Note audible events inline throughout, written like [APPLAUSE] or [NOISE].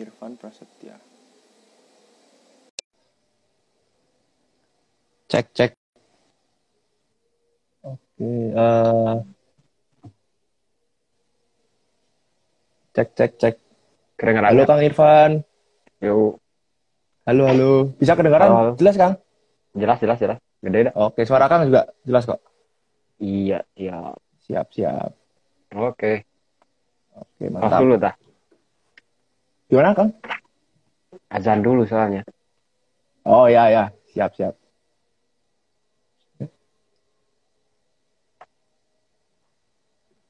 Irfan Prasetya. Cek cek. Oke. eh cek cek cek. Kedengeran Halo nggak? Kang Irfan. Yuk, Halo halo. Bisa kedengaran? Halo. Jelas Kang? jelas jelas jelas. Gede dah. Oke. Suara Kang juga jelas kok. Iya, iya. Siap siap. Oke. Oke mantap. dulu dah. Gimana Kang? Azan dulu soalnya. Oh ya ya. Siap siap.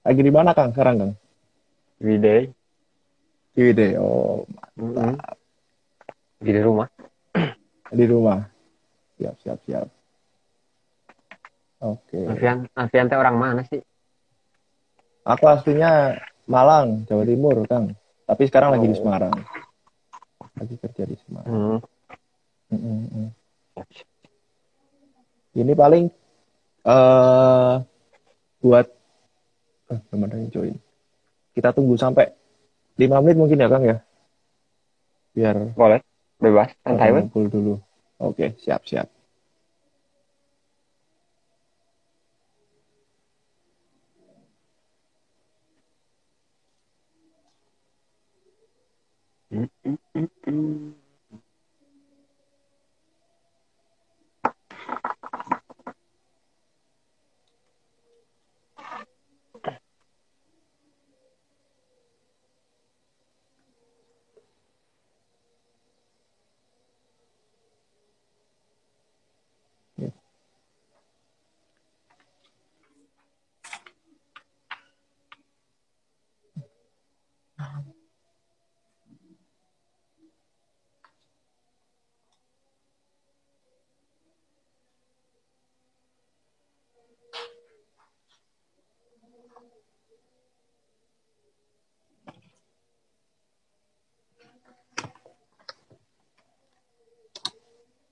Lagi di mana Kang sekarang Kang? Di WD. Oh Mm-mm. Di rumah. [CLEARS THROAT] di rumah. Siap siap siap. Oke. Alfian, Alfian teh orang mana sih? Aku aslinya Malang, Jawa Timur, Kang. Tapi sekarang lagi di Oh. Semarang. Lagi kerja di Semarang. Hmm. Mm, mm. Ini paling eh buat eh, yang join. Kita tunggu sampai 5 menit mungkin ya, Kang ya. Biar Boleh. Bebas. Santai orang weh. ngumpul dulu. Oke, siap siap.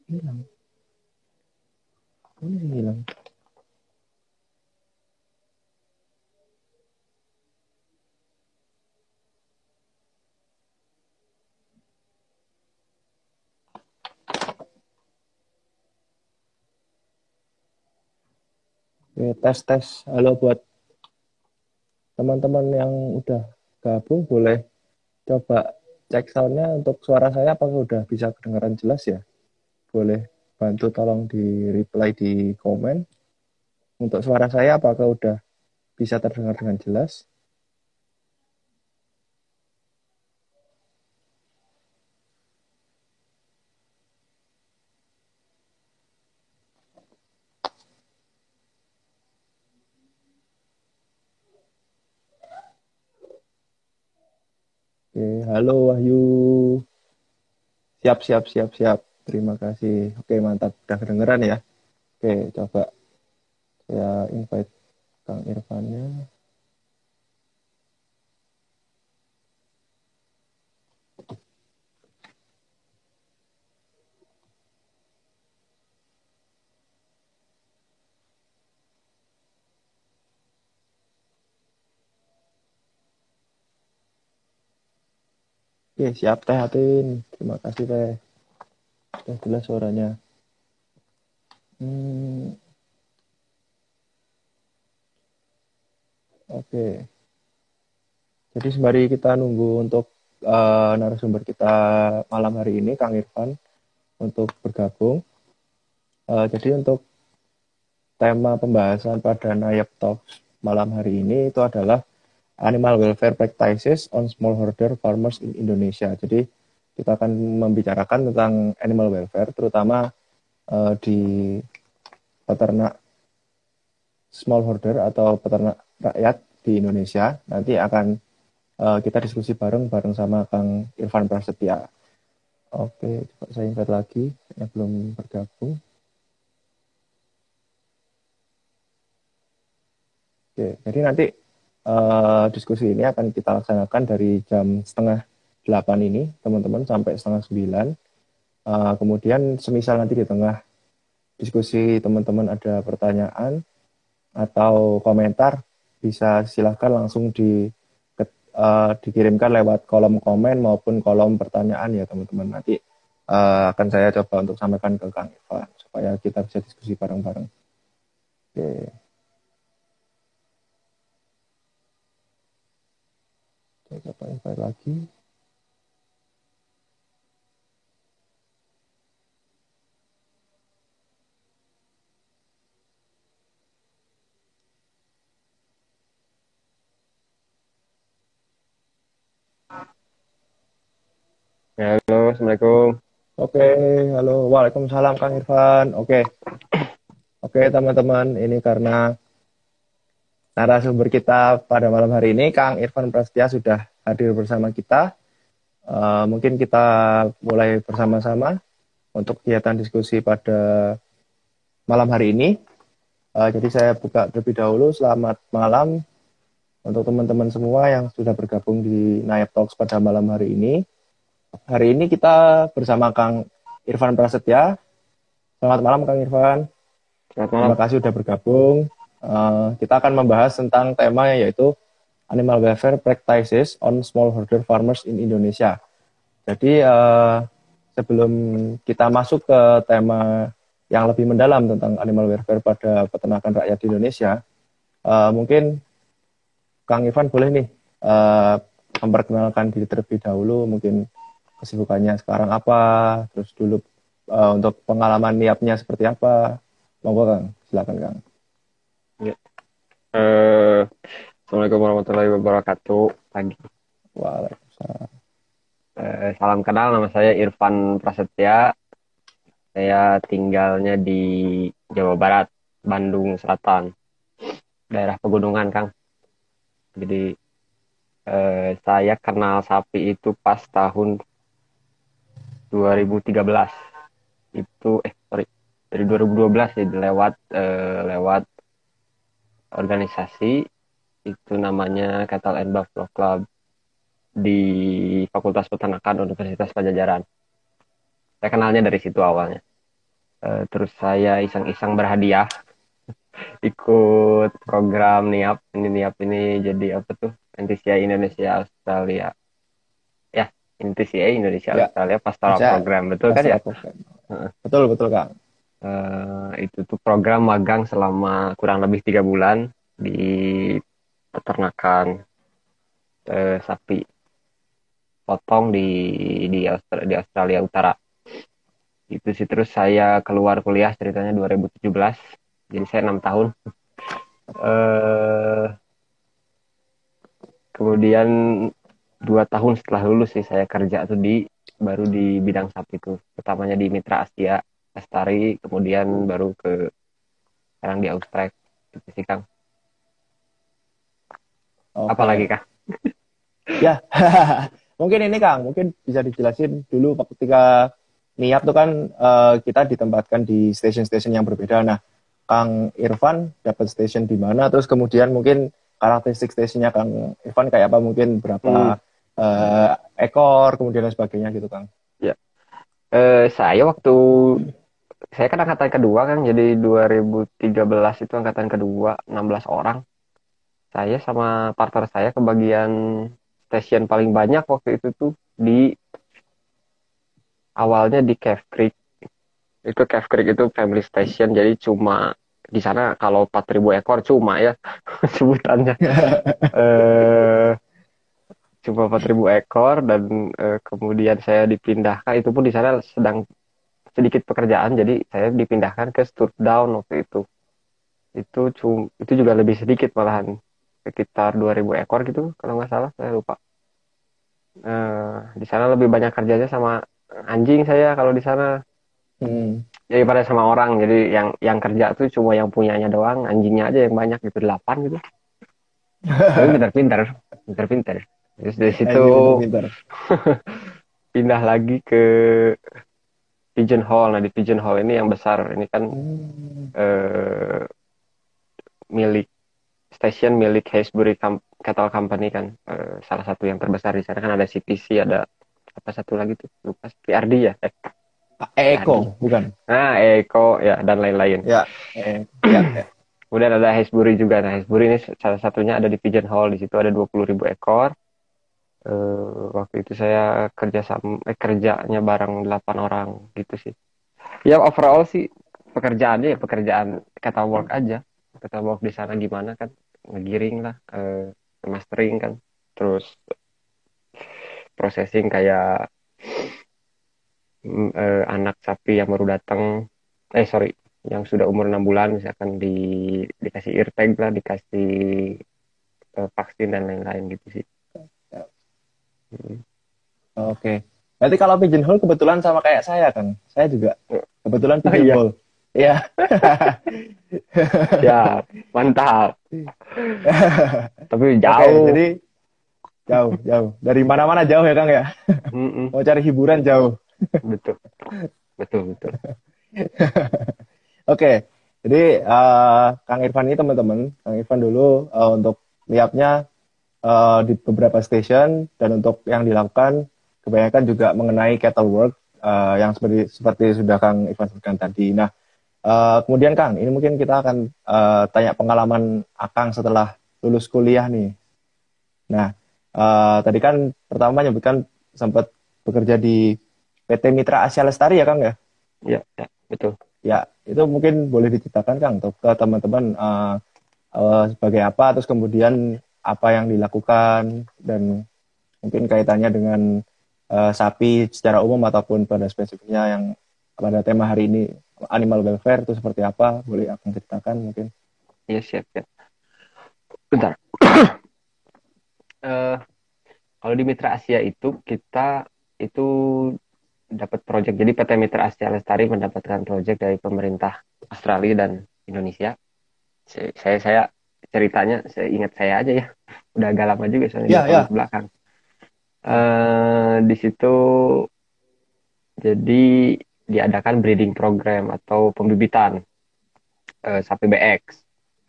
Hilang. Ini sih hilang. Oke, tes tes. Halo buat teman-teman yang udah gabung boleh coba cek soundnya untuk suara saya apakah udah bisa kedengaran jelas ya? Boleh bantu tolong di reply di komen. Untuk suara saya apakah udah bisa terdengar dengan jelas? Halo Wahyu. Siap, siap, siap, siap. Terima kasih. Oke, mantap. Udah kedengeran ya? Oke, coba saya invite Kang Irfannya. Oke, siap Teh Atin. Terima kasih Teh. Udah jelas suaranya. Hmm. Oke. Jadi sembari kita nunggu untuk eh, narasumber kita malam hari ini, Kang Irfan, untuk bergabung. Eh, jadi untuk tema pembahasan pada Nayab Talks malam hari ini itu adalah Animal Welfare Practices on Smallholder Farmers in Indonesia. Jadi kita akan membicarakan tentang animal welfare, terutama eh, di peternak smallholder atau peternak rakyat di Indonesia. Nanti akan eh, kita diskusi bareng bareng sama Kang Irfan Prasetya. Oke, coba saya invite lagi yang belum bergabung. Oke, jadi nanti eh, diskusi ini akan kita laksanakan dari jam setengah delapan ini, teman-teman, sampai setengah sembilan. Eh, kemudian semisal nanti di tengah diskusi teman-teman ada pertanyaan atau komentar, bisa silahkan langsung di uh, dikirimkan lewat kolom komen maupun kolom pertanyaan ya teman-teman. Nanti uh, akan saya coba untuk sampaikan ke Kang Irfan supaya kita bisa diskusi bareng-bareng. Oke. Saya coba invite lagi. Halo, Assalamualaikum. Oke, halo. Waalaikumsalam Kang Irfan. Oke. Oke, teman-teman, ini karena narasumber kita pada malam hari ini, Kang Irfan Prasetya sudah hadir bersama kita. Uh, mungkin kita mulai bersama-sama untuk kegiatan diskusi pada malam hari ini. Uh, jadi saya buka terlebih dahulu. Selamat malam untuk teman-teman semua yang sudah bergabung di Nayab Talks pada malam hari ini. Hari ini kita bersama Kang Irfan Prasetya. Selamat malam Kang Irfan. Selamat malam. Terima kasih sudah bergabung. Uh, kita akan membahas tentang tema yaitu Animal Welfare Practices on Smallholder Farmers in Indonesia. Jadi uh, sebelum kita masuk ke tema yang lebih mendalam tentang animal welfare pada peternakan rakyat di Indonesia, uh, mungkin Kang Irfan boleh nih uh, memperkenalkan diri terlebih dahulu, mungkin kesibukannya sekarang apa, terus dulu uh, untuk pengalaman niatnya seperti apa. Monggo Kang, silakan Kang. Ya. Uh, Assalamualaikum warahmatullahi wabarakatuh. Pagi. Waalaikumsalam. Uh, salam kenal, nama saya Irfan Prasetya. Saya tinggalnya di Jawa Barat, Bandung Selatan, daerah pegunungan, Kang. Jadi uh, saya kenal sapi itu pas tahun 2013 itu eh sorry dari 2012 jadi lewat eh, lewat organisasi itu namanya Cattle and Buffalo Club di Fakultas Peternakan Universitas Pajajaran. Saya kenalnya dari situ awalnya. Eh, terus saya iseng-iseng berhadiah [LAUGHS] ikut program NIAP ini NIAP ini jadi apa tuh NTCI Indonesia Australia NTCA Indonesia ya. Australia Pastoral Bisa. Program betul kan ya? Betul betul kang. Uh, itu tuh program magang selama kurang lebih tiga bulan di peternakan uh, sapi potong di di Australia, di Australia Utara. Itu sih terus saya keluar kuliah ceritanya 2017. Jadi saya enam tahun. Uh, [LAUGHS] kemudian dua tahun setelah lulus sih saya kerja tuh di baru di bidang sapi itu pertamanya di Mitra Asia Astari kemudian baru ke sekarang di Austrek. Itu sih Kang. Okay. apalagi Kang [LAUGHS] ya [LAUGHS] mungkin ini Kang. Mungkin bisa dijelasin dulu ketika niat tuh kan uh, kita ditempatkan di stasiun-stasiun yang berbeda. Nah Kang Irfan dapat stasiun di mana? Terus kemudian mungkin karakteristik stasiunnya Kang Irfan kayak apa mungkin berapa hmm uh, ekor kemudian dan sebagainya gitu Kang. Ya. Uh, saya waktu saya kan angkatan kedua kan jadi 2013 itu angkatan kedua 16 orang. Saya sama partner saya kebagian stasiun paling banyak waktu itu tuh di awalnya di Cave Creek. Itu Cave Creek itu family station jadi cuma di sana kalau 4000 ekor cuma ya [LAUGHS] sebutannya. [LAUGHS] eh cuma 4000 ekor dan uh, kemudian saya dipindahkan. Itu pun di sana sedang sedikit pekerjaan jadi saya dipindahkan ke Sturdown waktu itu. Itu cum itu juga lebih sedikit malahan sekitar 2000 ekor gitu kalau nggak salah saya lupa. Uh, di sana lebih banyak kerjanya sama anjing saya kalau di sana hmm. daripada sama orang jadi yang yang kerja tuh cuma yang punyanya doang anjingnya aja yang banyak gitu delapan gitu tapi [LAUGHS] pintar-pintar pintar-pintar Terus dari situ [LAUGHS] pindah lagi ke Pigeon Hall. Nah di Pigeon Hall ini yang besar. Ini kan hmm. eh, milik stasiun milik Haysbury Cattle Company kan. Eh, salah satu yang terbesar di sana kan ada CPC, ada apa satu lagi tuh lupa PRD ya. Eh. Eko, bukan? Nah, Eko ya dan lain-lain. Ya, eh, ya, ya. Kemudian ada Haysbury juga. Nah, Haysbury ini salah satunya ada di Pigeon Hall. Di situ ada 20 ribu ekor uh, waktu itu saya kerja sama eh, kerjanya bareng delapan orang gitu sih ya overall sih pekerjaannya ya pekerjaan kata work aja kata work di sana gimana kan ngegiring lah uh, mastering kan terus processing kayak uh, anak sapi yang baru datang eh sorry yang sudah umur enam bulan misalkan di dikasih eartag lah dikasih uh, vaksin dan lain-lain gitu sih hmm. oke okay. berarti kalau pigeonhole kebetulan sama kayak saya kan saya juga kebetulan pigeonhole oh, iya. Iya. [LAUGHS] ya, mantap. [LAUGHS] Tapi jauh. Okay, jadi jauh, jauh. Dari mana-mana jauh ya, Kang ya? Mm -mm. Mau cari hiburan jauh. Betul. Betul, betul. [LAUGHS] Oke, jadi uh, Kang Irfan ini teman-teman, Kang Irfan dulu uh, untuk lihatnya uh, di beberapa station dan untuk yang dilakukan kebanyakan juga mengenai cattle work uh, yang seperti seperti sudah Kang Irfan sebutkan tadi. Nah, uh, kemudian Kang, ini mungkin kita akan uh, tanya pengalaman Akang setelah lulus kuliah nih. Nah, uh, tadi kan pertama menyebutkan sempat bekerja di PT Mitra Asia Lestari ya Kang ya? Iya, ya, betul. Ya itu mungkin boleh diceritakan Kang untuk ke teman-teman uh, uh, sebagai apa terus kemudian apa yang dilakukan dan mungkin kaitannya dengan uh, sapi secara umum ataupun pada spesifiknya yang pada tema hari ini animal welfare itu seperti apa boleh akan ceritakan mungkin? Iya siap siap. Bentar. Uh, [COUGHS] kalau di Mitra Asia itu kita itu dapat proyek. Jadi PT Mitra Asia Lestari mendapatkan proyek dari pemerintah Australia dan Indonesia. Saya saya ceritanya saya ingat saya aja ya. [LAUGHS] Udah agak lama juga soalnya yeah, yeah. belakang. Uh, di situ jadi diadakan breeding program atau pembibitan uh, sapi BX.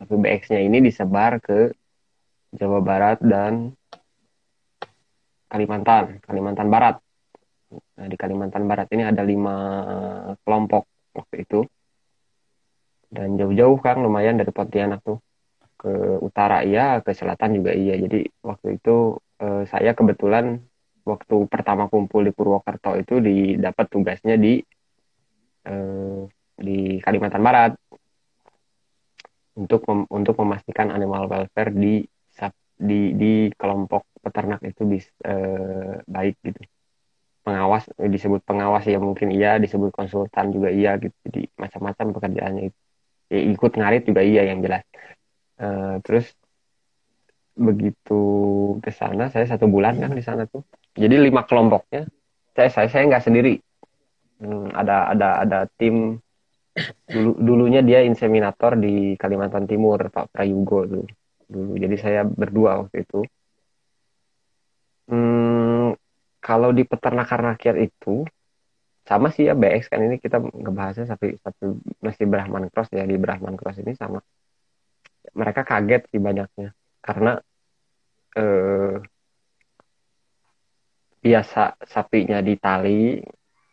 Sapi BX-nya ini disebar ke Jawa Barat dan Kalimantan, Kalimantan Barat Nah, di Kalimantan Barat ini ada lima kelompok waktu itu. Dan jauh-jauh kan lumayan dari Pontianak tuh. Ke utara iya, ke selatan juga iya. Jadi waktu itu eh, saya kebetulan waktu pertama kumpul di Purwokerto itu didapat tugasnya di eh, di Kalimantan Barat untuk mem untuk memastikan animal welfare di di di kelompok peternak itu bisa eh, baik gitu pengawas disebut pengawas ya mungkin iya disebut konsultan juga iya gitu. Jadi macam-macam pekerjaannya itu. Ya, ikut ngarit juga iya yang jelas. Uh, terus begitu ke sana saya satu bulan kan di sana tuh. Jadi lima kelompoknya saya saya saya nggak sendiri. Hmm, ada ada ada tim. Dulu dulunya dia inseminator di Kalimantan Timur Pak Prayugo dulu dulu. Jadi saya berdua waktu itu. Hmm, kalau di peternakan rakyat itu sama sih ya BX kan ini kita ngebahasnya sapi sapi masih Brahman Cross ya di Brahman Cross ini sama. Mereka kaget sih banyaknya karena eh, biasa sapinya di tali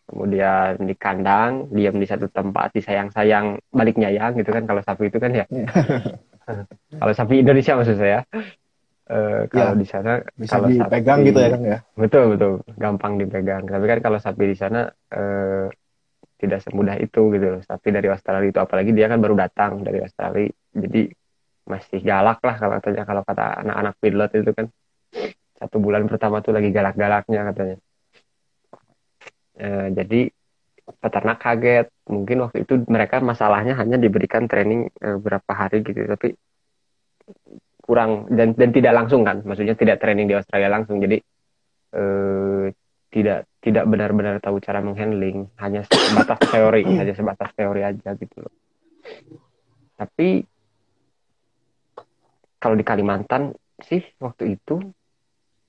kemudian di kandang diam di satu tempat disayang-sayang balik nyayang gitu kan. Kalau sapi itu kan ya. Iya. [LAUGHS] kalau sapi Indonesia maksud saya Uh, kalau ya, di sana bisa kalau dipegang sapi, gitu ya kan ya? Betul betul. Gampang dipegang. Tapi kan kalau sapi di sana uh, tidak semudah itu gitu loh. Sapi dari Australia itu apalagi dia kan baru datang dari Australia jadi masih galak lah kalau katanya kalau kata anak-anak pilot itu kan. Satu bulan pertama tuh lagi galak-galaknya katanya. Uh, jadi peternak kaget. Mungkin waktu itu mereka masalahnya hanya diberikan training uh, berapa hari gitu tapi kurang dan dan tidak langsung kan. Maksudnya tidak training di Australia langsung. Jadi eh, tidak tidak benar-benar tahu cara menghandling. Hanya sebatas teori [CLEARS THROAT] hanya sebatas teori aja gitu loh. Tapi kalau di Kalimantan sih waktu itu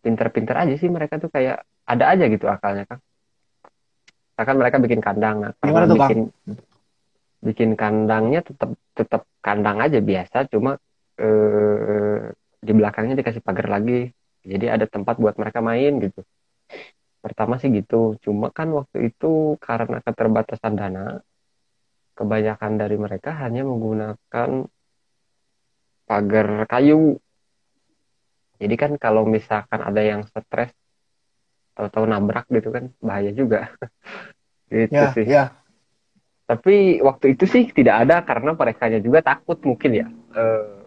pinter-pinter aja sih mereka tuh kayak ada aja gitu akalnya kan bahkan mereka bikin kandang. Gimana tuh, bikin bikin kandangnya tetap tetap kandang aja biasa. Cuma eh, di belakangnya dikasih pagar lagi jadi ada tempat buat mereka main gitu pertama sih gitu cuma kan waktu itu karena keterbatasan dana kebanyakan dari mereka hanya menggunakan pagar kayu Jadi kan kalau misalkan ada yang stres tahu-tahu nabrak gitu kan bahaya juga. [LAUGHS] gitu Ya, sih. ya. Tapi waktu itu sih tidak ada karena mereka juga takut mungkin ya. Eh, se-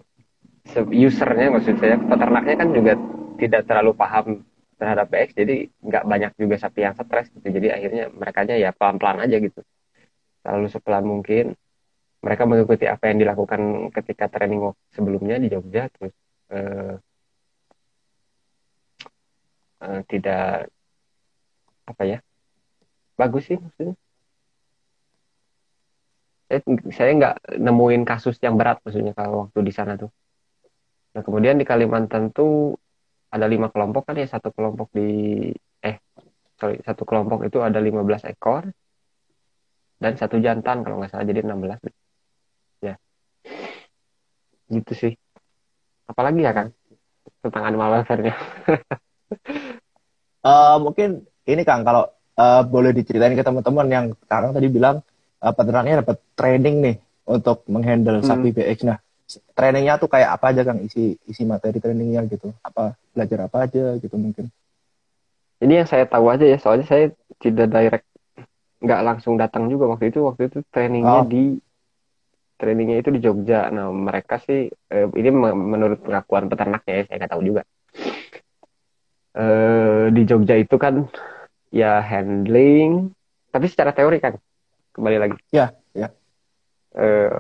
usernya maksud saya peternaknya kan juga tidak terlalu paham terhadap BX jadi nggak banyak juga sapi yang stres gitu. Jadi akhirnya mereka ya pelan-pelan aja gitu. Selalu sepelan mungkin mereka mengikuti apa yang dilakukan ketika training walk sebelumnya di Jogja terus eh, eh, tidak apa ya bagus sih maksudnya. Saya saya nggak nemuin kasus yang berat maksudnya kalau waktu di sana tuh nah kemudian di Kalimantan tuh ada lima kelompok kan ya satu kelompok di eh sorry satu kelompok itu ada 15 ekor dan satu jantan kalau nggak salah jadi 16 ya. Gitu sih. Apalagi ya kan tentang animal welfare-nya. [LAUGHS] Eh, mungkin ini Kang, kalau eh, boleh diceritain ke teman-teman yang Kakang tadi bilang eh, peternaknya dapat training nih untuk menghandle Hmm. sapi BX. Nah, trainingnya tuh kayak apa aja Kang? Isi isi materi trainingnya gitu. Apa belajar apa aja gitu mungkin? ini yang saya tahu aja ya soalnya saya tidak direct nggak langsung datang juga waktu itu waktu itu trainingnya Oh. di trainingnya itu di Jogja nah mereka sih eh, ini me- menurut pengakuan peternaknya ya saya nggak tahu juga eh di Jogja itu kan ya handling tapi secara teori kan kembali lagi Ya, ya. eh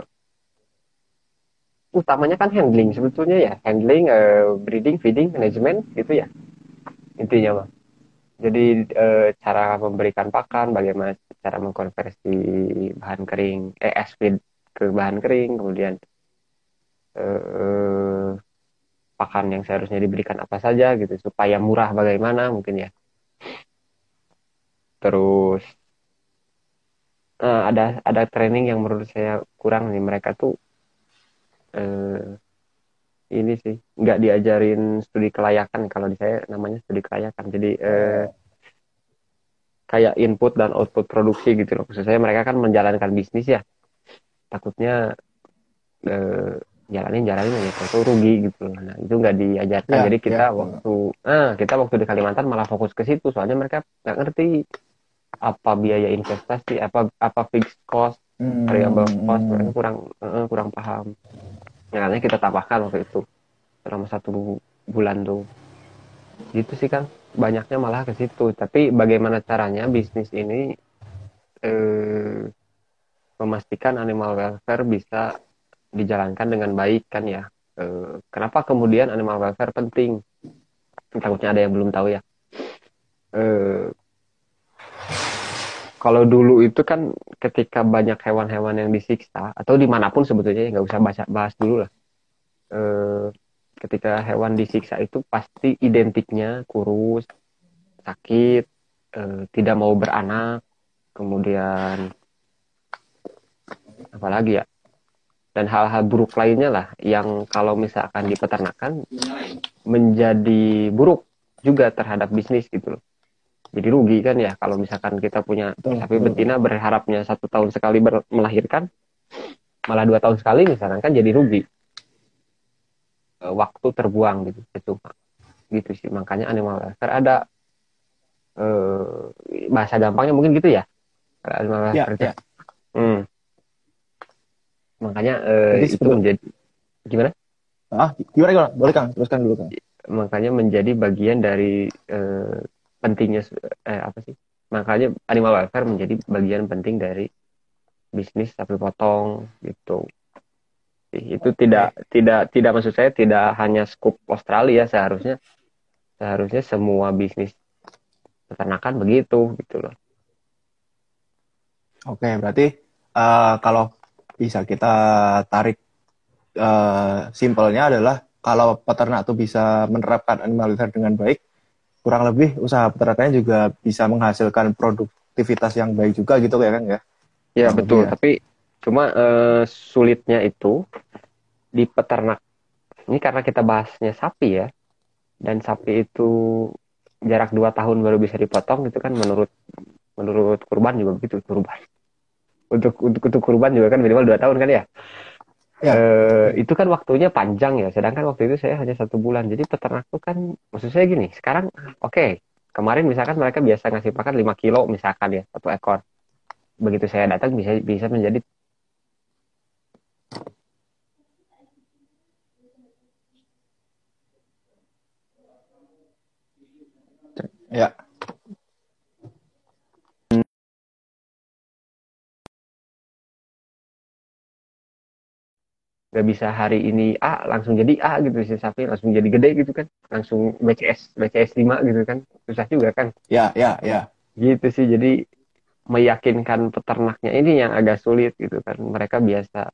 utamanya kan handling sebetulnya ya. Handling eh, breeding feeding management gitu ya. Intinya mah. Jadi eh, cara memberikan pakan bagaimana cara mengkonversi bahan kering eh es feed ke bahan kering kemudian eh, pakan yang seharusnya diberikan apa saja gitu supaya murah bagaimana mungkin ya. Terus eh, ada ada training yang menurut saya kurang nih mereka tuh eh, ini sih nggak diajarin studi kelayakan. Kalau di saya namanya studi kelayakan. Jadi eh, kayak input dan output produksi gitu loh. Maksud saya mereka kan menjalankan bisnis ya. Takutnya eh, jalanin jalanin aja itu rugi gitu. Loh nah itu nggak diajarkan. Ya, jadi kita ya. waktu ah kita waktu di Kalimantan malah fokus ke situ. Soalnya mereka nggak ngerti apa biaya investasi apa apa fixed cost Hmm, variable cost. Mereka kurang eh, kurang paham makanya kita tambahkan waktu itu selama satu bulan tuh. Gitu sih kan banyaknya malah ke situ. Tapi bagaimana caranya bisnis ini eh, memastikan animal welfare bisa dijalankan dengan baik kan ya? Eh, kenapa kemudian animal welfare penting? Takutnya ada yang belum tahu ya. Eh, kalau dulu itu kan ketika banyak hewan-hewan yang disiksa atau di mana pun sebetulnya ya, nggak usah bahas, bahas dulu lah. Eh, ketika hewan disiksa itu pasti identiknya kurus sakit eh, tidak mau beranak kemudian apalagi ya? Dan hal-hal buruk lainnya lah yang kalau misalkan di peternakan menjadi buruk juga terhadap bisnis gitu loh jadi rugi kan ya kalau misalkan kita punya Betul, sapi betul. betina berharapnya satu tahun sekali ber- melahirkan malah dua tahun sekali misalkan kan jadi rugi Eh, waktu terbuang gitu cuma gitu sih makanya animal welfare ada eh, bahasa gampangnya mungkin gitu ya animal Ya, welfare itu. ya. Hmm. makanya eh, Jadi itu sebetul- menjadi gimana Ah, gimana gimana? Boleh Kang, teruskan dulu Kang. makanya menjadi bagian dari eh, pentingnya eh, apa sih? Makanya animal welfare menjadi bagian penting dari bisnis sapi potong gitu. Itu tidak tidak tidak maksud saya tidak hanya skup Australia seharusnya seharusnya semua bisnis peternakan begitu gitu loh. Oke, berarti eh, kalau bisa kita tarik eh, simpelnya adalah kalau peternak tuh bisa menerapkan animal welfare dengan baik, kurang lebih usaha peternakannya juga bisa menghasilkan produktivitas yang baik juga gitu ya kan ya? Ya Kurang betul, ya. tapi cuma eh, sulitnya itu di peternak. Ini karena kita bahasnya sapi ya, dan sapi itu jarak dua tahun baru bisa dipotong itu kan menurut menurut kurban juga begitu kurban. Untuk untuk untuk kurban juga kan minimal dua tahun kan ya. Ya. Eh, itu kan waktunya panjang ya, sedangkan waktu itu saya hanya satu bulan. Jadi peternak itu kan, maksud saya gini, sekarang oke, okay, kemarin misalkan mereka biasa ngasih pakan 5 kilo misalkan ya, satu ekor. Begitu saya datang bisa bisa menjadi Ya. Gak bisa hari ini A langsung jadi A gitu si sapi langsung jadi gede gitu kan. Langsung BCS BCS 5 gitu kan. Susah juga kan. Ya ya ya. Gitu sih jadi meyakinkan peternaknya ini yang agak sulit gitu kan. Mereka biasa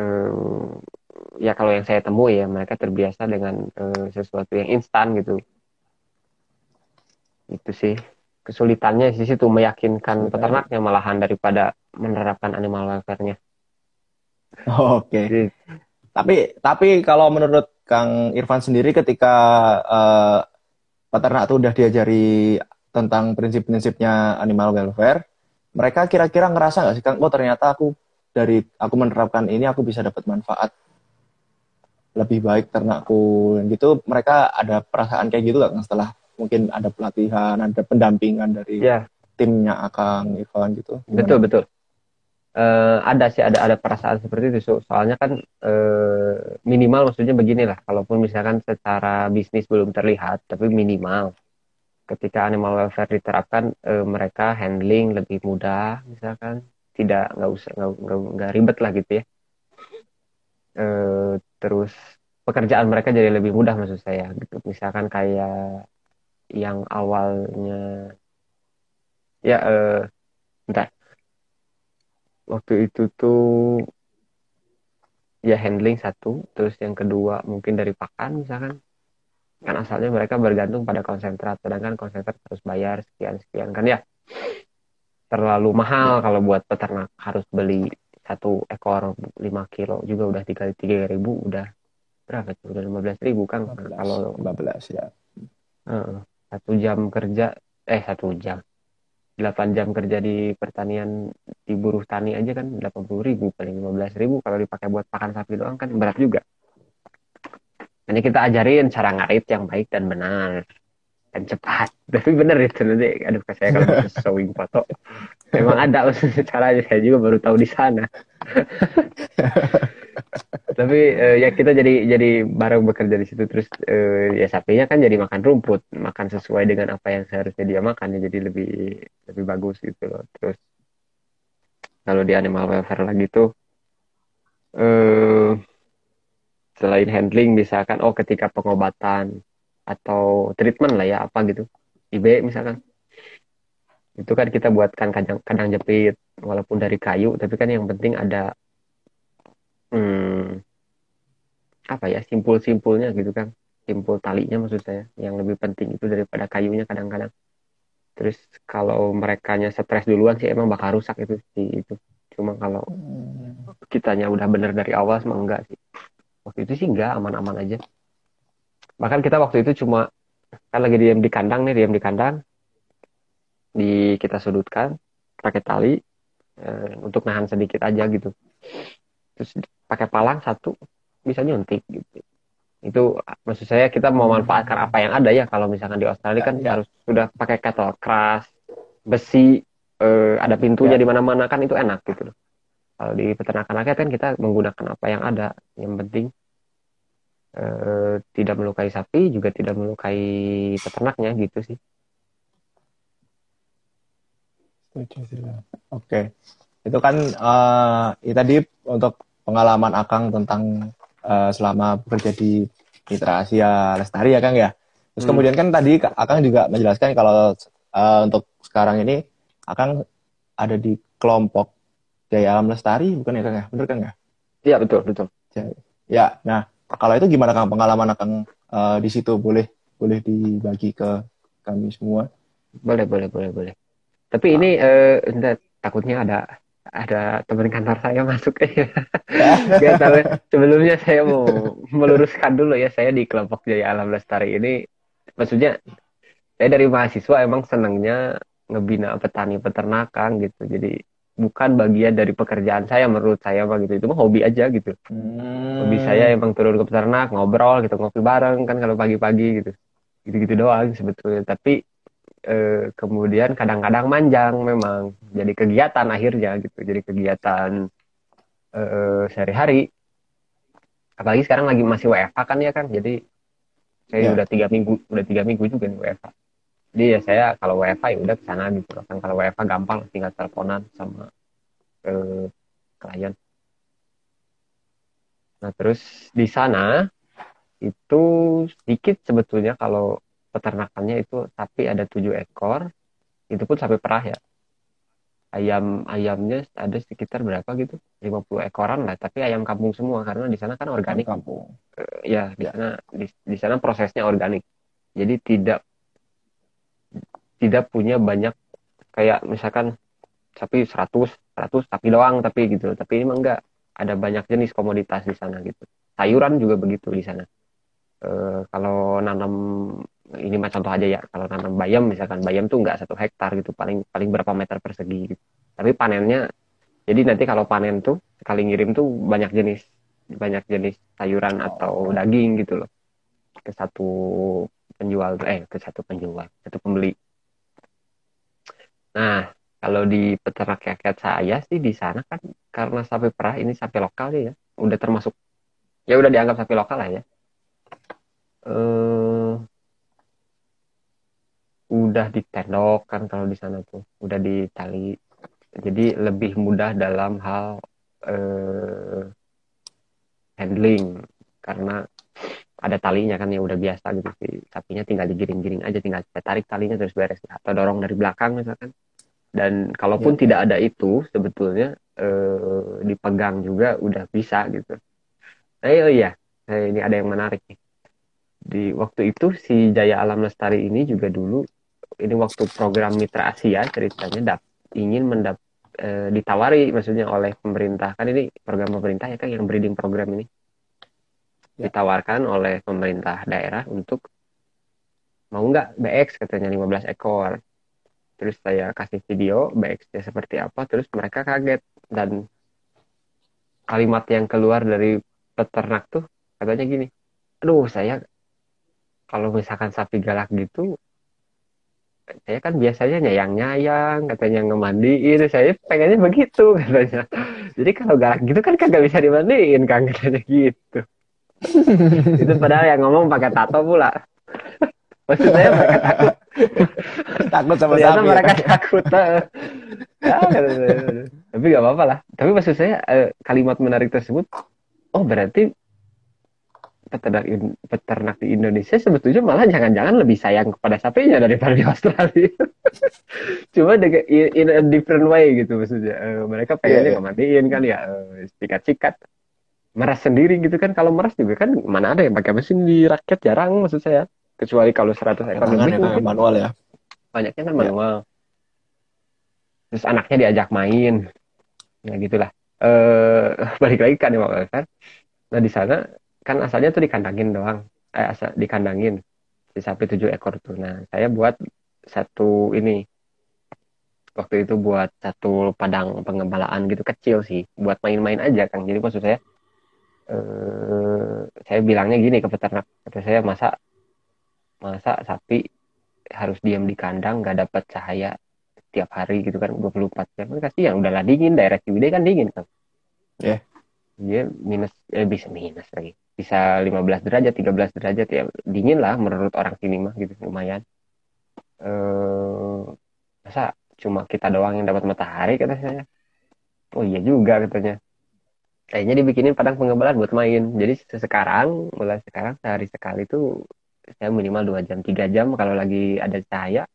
um, ya kalau yang saya temui ya mereka terbiasa dengan um, sesuatu yang instan gitu. Itu sih kesulitannya di situ meyakinkan peternaknya malahan daripada menerapkan animal welfare-nya. Oke. Okay. Tapi tapi kalau menurut Kang Irfan sendiri ketika uh, peternak itu udah diajari tentang prinsip-prinsipnya animal welfare, mereka kira-kira ngerasa nggak sih Kang, oh ternyata aku dari aku menerapkan ini aku bisa dapat manfaat lebih baik ternakku gitu mereka ada perasaan kayak gitu nggak setelah mungkin ada pelatihan, ada pendampingan dari ya. timnya Akang Ivan gitu. Gimana? Betul betul. Uh, ada sih ada ada perasaan seperti itu. So, soalnya kan uh, minimal maksudnya beginilah. Kalaupun misalkan secara bisnis belum terlihat, tapi minimal ketika animal welfare diterapkan uh, mereka handling lebih mudah misalkan tidak nggak usah nggak ribet lah gitu ya. Uh, terus pekerjaan mereka jadi lebih mudah maksud saya gitu. Misalkan kayak yang awalnya ya eh, entah waktu itu tuh ya handling satu terus yang kedua mungkin dari pakan misalkan. Kan asalnya mereka bergantung pada konsentrat sedangkan konsentrat harus bayar sekian sekian kan ya terlalu mahal kalau buat peternak harus beli satu ekor 5 kilo juga udah tiga tiga ribu udah berapa tuh? Udah lima belas ribu kan kalau 15 ya. Uh, satu jam kerja eh satu jam delapan jam kerja di pertanian di buruh tani aja kan delapan puluh ribu paling lima belas ribu kalau dipakai buat pakan sapi doang kan berat juga. Hanya kita ajarin cara ngarit yang baik dan benar dan cepat. Tapi bener itu nanti aduh saya kalau [LAUGHS] showing foto memang ada [LAUGHS] caranya. Saya juga baru tahu di sana. [LAUGHS] Tapi uh, ya kita jadi jadi bareng bekerja di situ. Terus uh, ya sapinya kan jadi makan rumput. Makan sesuai dengan apa yang seharusnya dia makan. Ya jadi lebih lebih bagus gitu loh. Terus kalau di animal welfare lagi tuh uh, selain handling misalkan oh ketika pengobatan atau treatment lah ya apa gitu. IB misalkan. Itu kan kita buatkan kandang, kandang jepit walaupun dari kayu tapi kan yang penting ada hmm, apa ya simpul-simpulnya gitu kan. Simpul talinya maksud saya yang lebih penting itu daripada kayunya kadang-kadang. Terus kalau mereka nya stres duluan sih emang bakal rusak itu sih itu. Cuma kalau hmm. kitanya udah bener dari awal semua enggak sih. Waktu itu sih enggak aman-aman aja bahkan kita waktu itu cuma kan lagi diam di kandang nih diam di kandang. Di kita sudutkan pakai tali eh, untuk nahan sedikit aja gitu. Terus pakai palang satu bisa nyuntik gitu. Itu maksud saya kita mau manfaatkan apa yang ada ya. Kalau misalkan di Australia kan ya. harus sudah pakai kettle keras besi eh, ada pintunya ya. di mana-mana kan itu enak gitu. Loh kalau di peternakan rakyat kan kita menggunakan apa yang ada. Yang penting eh, tidak melukai sapi juga tidak melukai peternaknya gitu sih Oke, itu kan uh, ya tadi untuk pengalaman Akang tentang uh, selama bekerja di Mitra Asia Lestari ya Kang ya. Terus hmm. kemudian kan tadi Akang juga menjelaskan kalau uh, untuk sekarang ini Akang ada di kelompok Jaya Alam Lestari bukan ya Kang ya? Bener Kang ya? Iya betul betul. Ya, nah kalau itu gimana Kang pengalaman Akang uh, di situ boleh boleh dibagi ke kami semua? Boleh boleh boleh boleh. Tapi ah. ini uh, takutnya ada ada teman kantor saya [LAUGHS] masuk [LAUGHS] ya. Gak tahu. Sebelumnya saya mau meluruskan dulu ya saya di kelompok Jaya Alam Lestari ini maksudnya saya dari mahasiswa emang senangnya ngebina petani peternakan gitu. Jadi bukan bagian dari pekerjaan saya menurut saya mah gitu. Itu mah hobi aja gitu. Hmm. hobi saya emang turun ke peternak ngobrol gitu ngopi bareng kan kalau pagi-pagi gitu. Gitu-gitu doang sebetulnya. Tapi eh, kemudian kadang-kadang manjang memang. Jadi kegiatan akhirnya gitu. Jadi kegiatan eh, sehari-hari. Apalagi sekarang lagi masih WFH kan ya kan jadi saya Ya. udah tiga minggu udah tiga minggu juga nih WFH jadi ya saya kalau WFH ya udah ke sana gitu kan kalau WFH gampang tinggal teleponan sama eh, klien. Nah terus di sana itu sedikit sebetulnya kalau peternakannya itu sapi ada tujuh ekor itu pun sapi perah ya. Ayam ayamnya ada sekitar berapa gitu? 50 ekoran lah tapi ayam kampung semua karena di sana kan organik. Kampung. ya di sana di, di sana prosesnya organik. Jadi tidak tidak punya banyak kayak misalkan sapi 100 100 sapi doang tapi gitu. Tapi ini mah enggak. Ada banyak jenis komoditas di sana gitu. Sayuran juga begitu di sana. Eh, kalau nanam ini mah contoh aja ya. Kalau nanam bayam misalkan bayam tuh enggak satu hektar gitu. Paling paling berapa meter persegi gitu. Tapi panennya jadi nanti kalau panen tuh sekali ngirim tuh banyak jenis. Banyak jenis sayuran atau daging gitu loh. Ke satu penjual eh ke satu penjual satu pembeli. Nah kalau di peternak rakyat saya sih di sana kan karena sapi perah ini sapi lokal ya udah termasuk ya udah dianggap sapi lokal lah ya. Eh udah ditendok kan kalau di sana tuh udah ditali jadi lebih mudah dalam hal eh, handling karena ada talinya kan ya udah biasa gitu sih. Sapinya tinggal digiring-giring aja tinggal kita tarik talinya terus beres. Atau dorong dari belakang misalkan. Dan kalaupun Ya. tidak ada itu sebetulnya eh, dipegang juga udah bisa gitu. Nah oh iya. Eh, ini ada yang menarik nih. Di waktu itu si Jaya Alam Lestari ini juga dulu ini waktu program Mitra Asia ceritanya dap, ingin mendap eh, ditawari maksudnya oleh pemerintah. Kan ini program pemerintah ya kan yang breeding program ini Ya. ditawarkan oleh pemerintah daerah untuk mau nggak BX katanya 15 ekor. Terus saya kasih video BX-nya seperti apa terus mereka kaget. Dan kalimat yang keluar dari peternak tuh katanya gini aduh saya kalau misalkan sapi galak gitu saya kan biasanya nyayang-nyayang katanya ngemandiin saya pengennya begitu [LAUGHS] katanya. Jadi kalau galak gitu kan kagak bisa dimandiin kan katanya gitu [LAUGHS] itu padahal yang ngomong pakai tato pula maksud saya mereka takut [LAUGHS] Takut sama ternyata sapi. ya mereka takut eh. Ya, kata saya. tapi nggak apa-apa lah tapi maksud saya eh, kalimat menarik tersebut oh berarti peternak peternak di Indonesia sebetulnya malah jangan-jangan lebih sayang kepada sapinya daripada di Australia [LAUGHS] cuma dengan in, in a different way gitu maksudnya Eh, mereka pengennya Iya, iya. nggak mandiin kan ya sikat-sikat meras sendiri gitu kan. Kalau meras juga kan mana ada yang pakai mesin di rakyat jarang maksud saya. Kecuali kalau 100 ekor lebih itu mungkin. manual ya. banyaknya kan Ya. manual. Terus anaknya diajak main. Ya gitulah. Eh [LAUGHS] balik lagi kan Animal Welfare nah di sana kan asalnya tuh dikandangin doang. Eh asal dikandangin si sapi tujuh ekor tuh. Nah saya buat satu ini. Waktu itu buat satu padang pengembalaan gitu kecil sih. Buat main-main aja Kang. Jadi maksud saya eh saya bilangnya gini ke peternak. Kata saya masa masa sapi harus diam di kandang nggak dapat cahaya tiap hari gitu kan 24 jam? Kan kasihan udahlah dingin daerah Ciwidey kan dingin kan. Ya. dia minus eh bisa minus lagi. Bisa 15 derajat 13 derajat ya dingin lah menurut orang sini mah gitu lumayan. Eh masa cuma kita doang yang dapat matahari kata saya. Oh iya juga katanya kayaknya dibikinin padang pengembalaan buat main. Jadi sekarang mulai sekarang sehari sekali tuh saya minimal dua jam tiga jam kalau lagi ada cahaya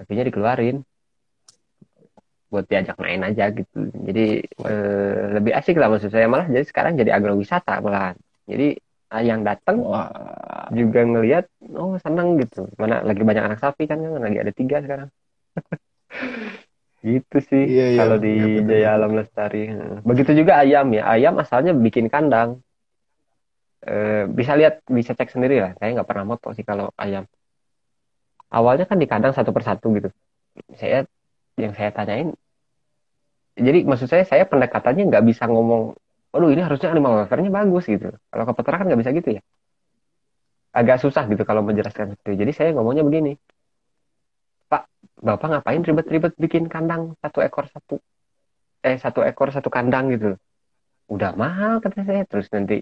tapi dikeluarin. Buat diajak main aja gitu. Jadi eh, lebih asik lah maksud saya. Malah jadi sekarang jadi agrowisata malah jadi ah, yang datang juga ngelihat oh seneng gitu. Mana lagi banyak anak sapi kan kan? Lagi ada tiga sekarang [LAUGHS] gitu sih Iya, iya. kalau di Iya, Jaya. Alam Lestari begitu juga ayam ya ayam asalnya bikin kandang. Eh, bisa lihat bisa cek sendiri lah saya nggak pernah moto sih kalau ayam. Awalnya kan di kandang satu persatu gitu. Saya yang saya tanyain jadi maksud saya saya pendekatannya nggak bisa ngomong aduh ini harusnya animal welfare-nya bagus gitu. Kalau ke peternakan nggak bisa gitu ya. Agak susah gitu kalau menjelaskan itu. Jadi saya ngomongnya begini Bapak ngapain ribet-ribet bikin kandang? Satu ekor satu. Eh satu ekor satu kandang gitu udah mahal kata saya. Terus nanti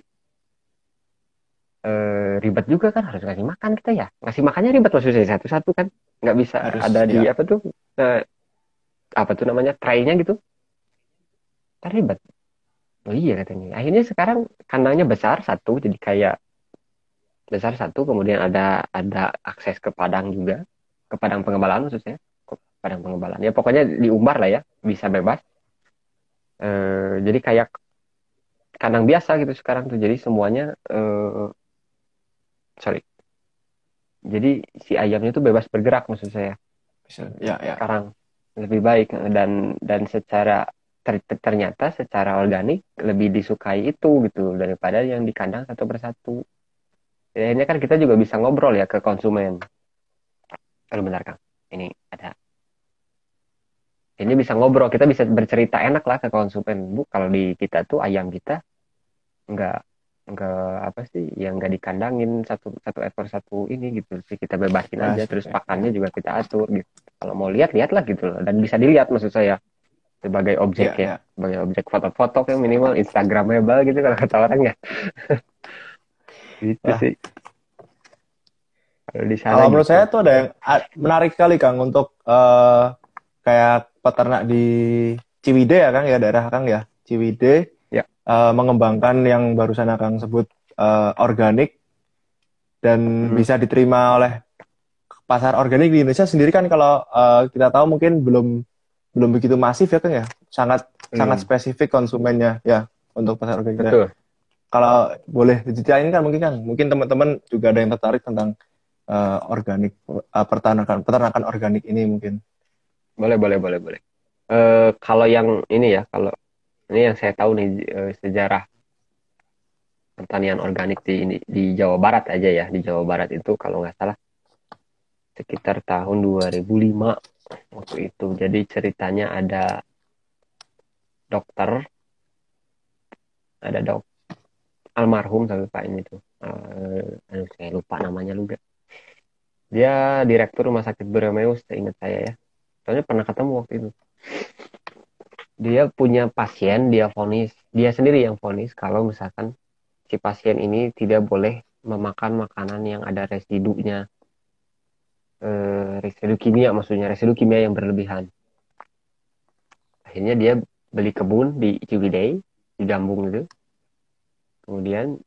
eh, ribet juga kan. Harus ngasih makan kita ya. Ngasih makannya ribet maksudnya satu-satu kan. Nggak bisa Harus, ada di ya. apa tuh eh, apa tuh namanya traynya gitu. Kan ribet. Oh iya katanya. Akhirnya sekarang kandangnya besar satu. Jadi kayak besar satu. Kemudian ada ada akses ke padang juga ke padang pengembalaan maksudnya ke padang pengembalaan ya pokoknya diumbar lah ya bisa bebas eh, jadi kayak kandang biasa gitu sekarang tuh jadi semuanya eh, sorry jadi si ayamnya tuh bebas bergerak maksud saya Bisa. Ya, ya. sekarang lebih baik dan dan secara ter- ter- ternyata secara organik lebih disukai itu gitu daripada yang di kandang satu persatu. Ya, Akhirnya kan kita juga bisa ngobrol ya ke konsumen. Kalau benar Kang, ini ada. Ini bisa ngobrol, kita bisa bercerita enak lah ke konsumen. Bu, kalau di kita tuh ayam kita nggak nggak apa sih, yang nggak dikandangin satu satu ekor satu ini gitu sih kita bebasin aja, terus seperti- pakannya juga kita atur gitu. Kalau mau lihat lihatlah gitu loh, dan bisa dilihat maksud saya sebagai objek Ya, ya, sebagai objek foto-foto kan minimal Instagramable gitu kalau kata orang ya. gitu Wah. sih. Di sana Kalau menurut gitu. saya tuh ada yang menarik sekali Kang untuk eh, kayak peternak di Ciwidey ya Kang ya daerah Kang ya Ciwidey Ya. eh, mengembangkan yang barusan Kang sebut eh, organik dan Hmm. bisa diterima oleh pasar organik di Indonesia sendiri kan kalau eh, kita tahu mungkin belum belum begitu masif ya Kang ya sangat Hmm. sangat spesifik konsumennya ya untuk pasar organik. Betul. Kalau boleh diceritain kan mungkin kan mungkin teman-teman juga ada yang tertarik tentang eh, organik eh, peternakan peternakan organik ini mungkin. Boleh, boleh, boleh, boleh. Eh, kalau yang ini ya, kalau ini yang saya tahu nih eh, sejarah pertanian organik di ini di Jawa Barat aja ya, di Jawa Barat itu kalau nggak salah sekitar tahun 2005 waktu itu. Jadi ceritanya ada dokter, ada dok almarhum tapi Pak ini tuh, aduh saya lupa namanya juga. Dia direktur rumah sakit Boromeus, ingat saya ya. Soalnya pernah ketemu waktu itu. Dia punya pasien, dia vonis, dia sendiri yang vonis kalau misalkan si pasien ini tidak boleh memakan makanan yang ada residunya. Eh, residu kimia maksudnya, residu kimia yang berlebihan. Akhirnya dia beli kebun di Ciwidey, di Gambung itu. Kemudian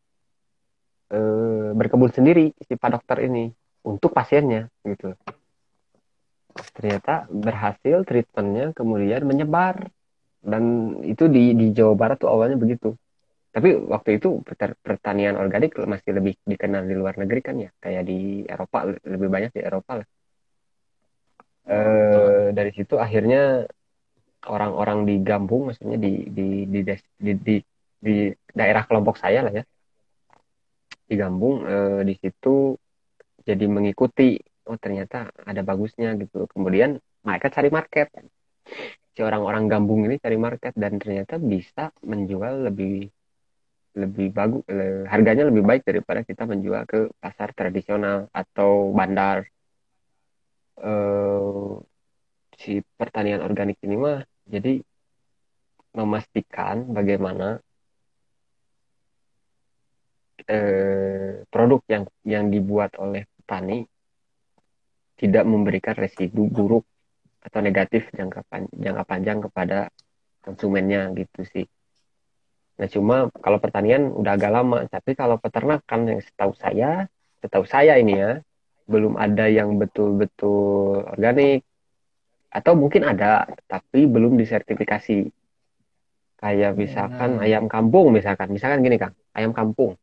eh, berkebun sendiri si Pak Dokter ini untuk pasiennya gitu. Ternyata berhasil treatmentnya kemudian menyebar. Dan itu di di Jawa Barat tuh awalnya begitu. Tapi waktu itu pertanian organik masih lebih dikenal di luar negeri kan ya? Kayak di Eropa lebih banyak di Eropa lah. Eh dari situ akhirnya orang-orang di Gambung maksudnya di di di, des- di, di, di daerah kelompok saya lah ya di Gambung eh, di situ jadi mengikuti oh ternyata ada bagusnya gitu. Kemudian mereka cari market. Si orang-orang gambung ini cari market dan ternyata bisa menjual lebih lebih bagus harganya lebih baik daripada kita menjual ke pasar tradisional atau bandar. Eh si pertanian organik ini mah jadi memastikan bagaimana eh, produk yang yang dibuat oleh petani tidak memberikan residu buruk atau negatif jangka pan- jangka panjang kepada konsumennya gitu sih. Nah cuma kalau pertanian udah agak lama, tapi kalau peternakan yang setahu saya, setahu saya ini ya belum ada yang betul-betul organik atau mungkin ada tapi belum disertifikasi. Kayak misalkan ayam kampung misalkan, misalkan gini Kang, ayam kampung.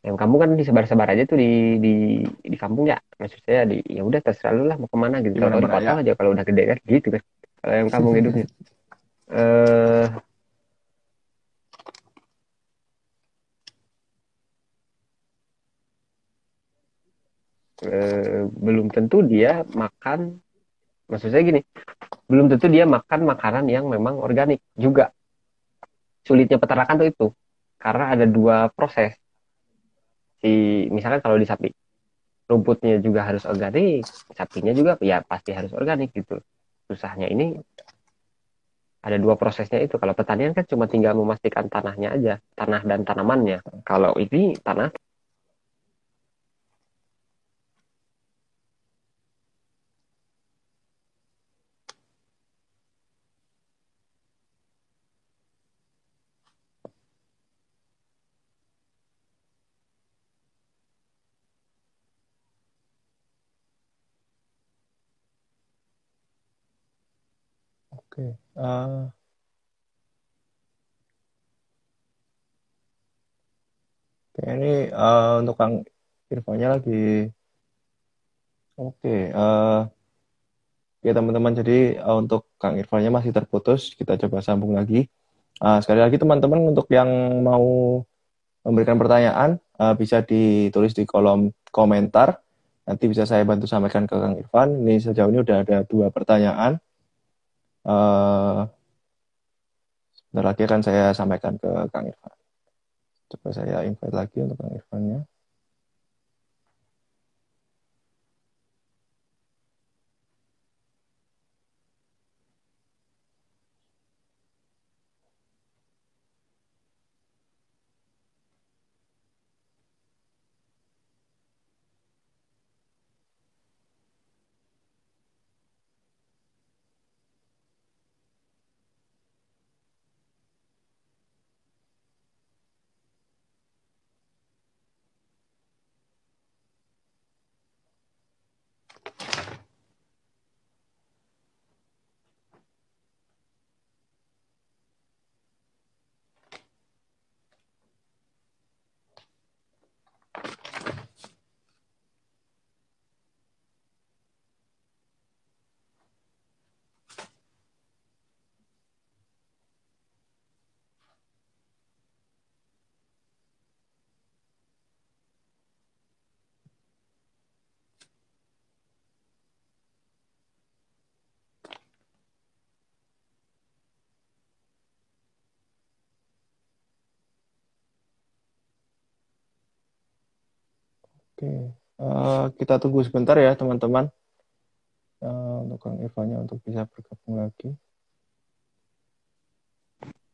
Ayam kampung kan disebar-sebar aja tuh di di di kampung ya. Maksud saya di ya udah terserah lu lah mau ke mana gitu. Di Kalau mana-mana, dipotong aja kalau udah gede kan gitu kan. Kalau ayam kampung hidupnya. Eh eh, belum tentu dia makan maksud saya gini belum tentu dia makan makanan yang memang organik juga sulitnya peternakan tuh itu karena ada dua proses si misalkan kalau di sapi rumputnya juga harus organik sapinya juga ya pasti harus organik gitu. Susahnya ini ada dua prosesnya itu. Kalau pertanian kan cuma tinggal memastikan tanahnya aja tanah dan tanamannya. Kalau ini tanah Oke. Uh, ini uh, untuk Kang Irfannya lagi. Oke. Uh, ya teman-teman, jadi uh, untuk Kang Irfannya masih terputus. Kita coba sambung lagi. Uh, sekali lagi teman-teman, untuk yang mau memberikan pertanyaan, uh, bisa ditulis di kolom komentar. Nanti bisa saya bantu sampaikan ke Kang Irfan. Ini sejauh ini udah ada dua pertanyaan. Uh, sebentar lagi akan saya sampaikan ke Kang Irfan. Coba saya invite lagi untuk Kang Irfannya. Oke, uh, kita tunggu sebentar ya teman-teman uh, untuk Kang Irfanya untuk bisa bergabung lagi.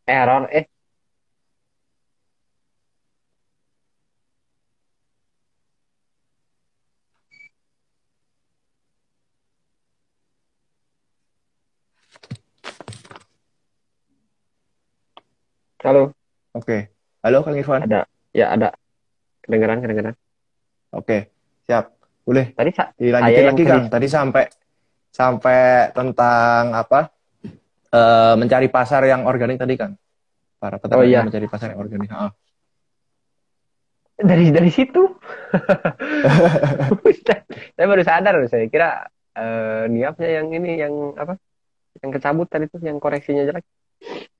Error eh. Halo. Oke. Halo Kang Irfan. Ada. Ya ada. Kedengeran, kedengeran. Oke, siap. Boleh. Tadi dilanjutin lagi Kang. Tadi sampai sampai tentang apa? E, mencari pasar yang organik tadi kan. Para peternak oh, iya. mencari pasar yang organik. Oh. Dari dari situ. [LAUGHS] saya baru sadar saya kira uh, niatnya yang ini yang apa? Yang kecabut tadi tuh yang koreksinya jelek.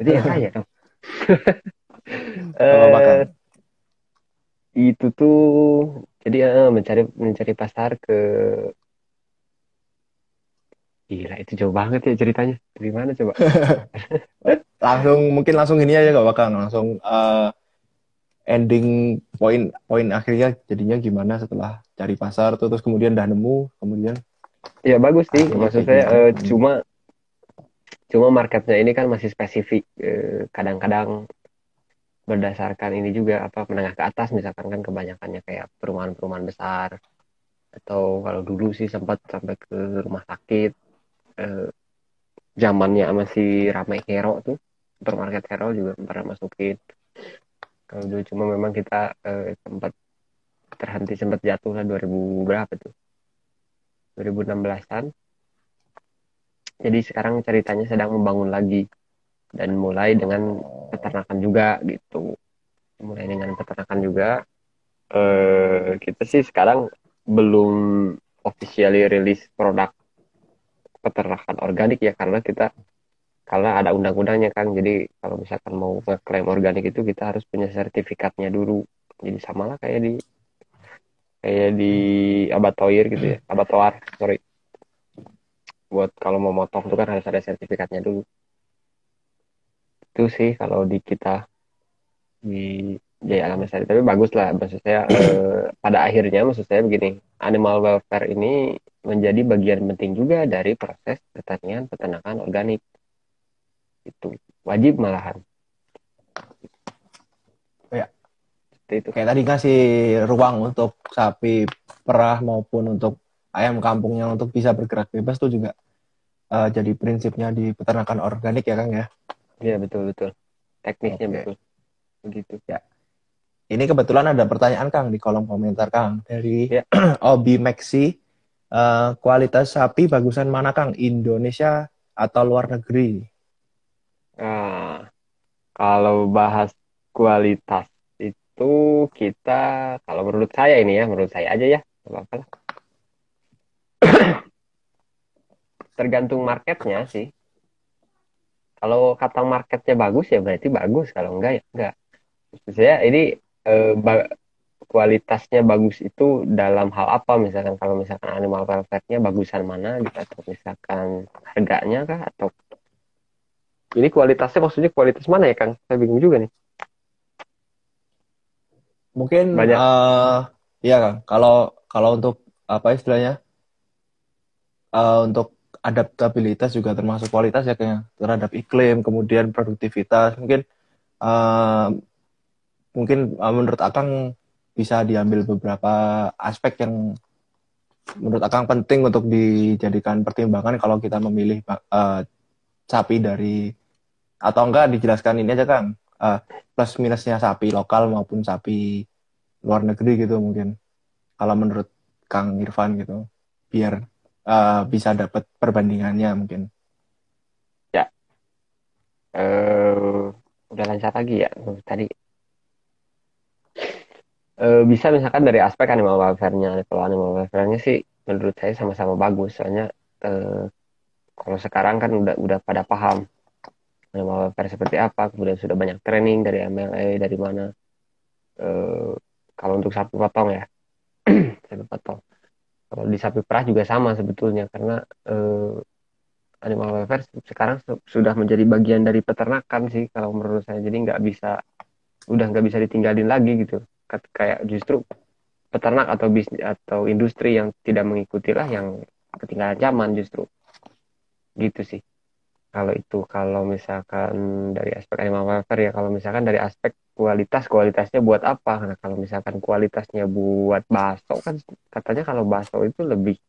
Jadi ya saya dong. [LAUGHS] uh, [LAUGHS] itu tuh jadi uh, mencari mencari pasar ke Gila itu jauh banget ya ceritanya. Dari mana coba? [LAUGHS] langsung mungkin langsung ini aja gak bakal langsung uh, ending poin poin akhirnya jadinya gimana setelah cari pasar tuh terus kemudian udah nemu kemudian ya bagus sih maksud saya uh, cuma cuma marketnya ini kan masih spesifik kadang-kadang berdasarkan ini juga apa menengah ke atas misalkan kan kebanyakannya kayak perumahan-perumahan besar. Atau kalau dulu sih sempat sampai ke rumah sakit eh, zamannya masih ramai hero tuh. Supermarket hero juga pernah masukin. Kalau dulu cuma memang kita eh, sempat terhenti sempat jatuh lah 2000 berapa tuh? 2016an jadi sekarang ceritanya sedang membangun lagi dan mulai dengan peternakan juga gitu. Mulai dengan peternakan juga. Eh, kita sih sekarang belum officially rilis produk peternakan organik ya karena kita karena ada undang-undangnya kan. Jadi kalau misalkan mau ngeklaim organik itu kita harus punya sertifikatnya dulu. Jadi sama lah kayak di kayak di abatoir gitu ya. Abatoir sorry. Buat kalau mau motong itu kan harus ada sertifikatnya dulu itu sih kalau di kita di Jaya Alam Lestari tapi bagus lah maksud saya [CLEARS THROAT] eh, pada akhirnya maksud saya begini animal welfare ini menjadi bagian penting juga dari proses pertanian peternakan organik itu wajib malahan Ya. Seperti itu Kayak tadi kasih ruang untuk sapi perah maupun untuk ayam kampungnya untuk bisa bergerak bebas tuh juga eh, jadi prinsipnya di peternakan organik ya Kang ya. Iya betul betul teknisnya Oke. betul begitu Ini kebetulan ada pertanyaan Kang di kolom komentar Kang dari Ya. [CLEARS THROAT] Obi Maxi. Eh, kualitas sapi bagusan mana Kang? Indonesia atau luar negeri? Nah, kalau bahas kualitas itu kita, kalau menurut saya ini ya, menurut saya aja ya, nggak apa-apa lah. [CLEARS THROAT] Tergantung marketnya sih. Kalau kata marketnya bagus ya berarti bagus, kalau enggak ya enggak. Saya ini eh, ba- kualitasnya bagus itu dalam hal apa? Misalkan kalau misalkan animal welfare-nya bagusan mana gitu, atau misalkan harganya kah, atau ini kualitasnya maksudnya kualitas mana ya Kang? Saya bingung juga nih. Mungkin Banyak. eh iya Kang, kalau kalau untuk apa istilahnya? eh, untuk adaptabilitas juga termasuk kualitas ya kayaknya terhadap iklim, kemudian produktivitas. Mungkin eh, mungkin eh, menurut Akang bisa diambil beberapa aspek yang menurut Akang penting untuk dijadikan pertimbangan kalau kita memilih eh, sapi dari atau enggak dijelaskan ini aja Kang. Eh, plus minusnya sapi lokal maupun sapi luar negeri gitu mungkin. Kalau menurut Kang Irfan gitu. Biar eh, bisa dapat perbandingannya mungkin. Eh, udah lancar lagi ya tadi. Eh, bisa misalkan dari aspek animal welfare-nya. Kalau animal welfare-nya sih menurut saya sama-sama bagus. Soalnya eh, kalau sekarang kan udah udah pada paham animal welfare seperti apa. Kemudian sudah banyak training dari MLA dari mana. Eh, kalau untuk sapi potong ya, [CLEARS THROAT] sapi potong. Kalau di sapi perah juga sama sebetulnya karena eh, animal welfare sekarang su- sudah menjadi bagian dari peternakan sih kalau menurut saya. Jadi nggak bisa udah nggak bisa ditinggalin lagi gitu. Kayak justru peternak atau bisnis atau industri yang tidak mengikuti lah yang ketinggalan zaman justru. Gitu sih. Kalau itu kalau misalkan dari aspek animal welfare ya kalau misalkan dari aspek kualitas kualitasnya buat apa? Nah kalau misalkan kualitasnya buat bakso kan katanya kalau bakso itu lebih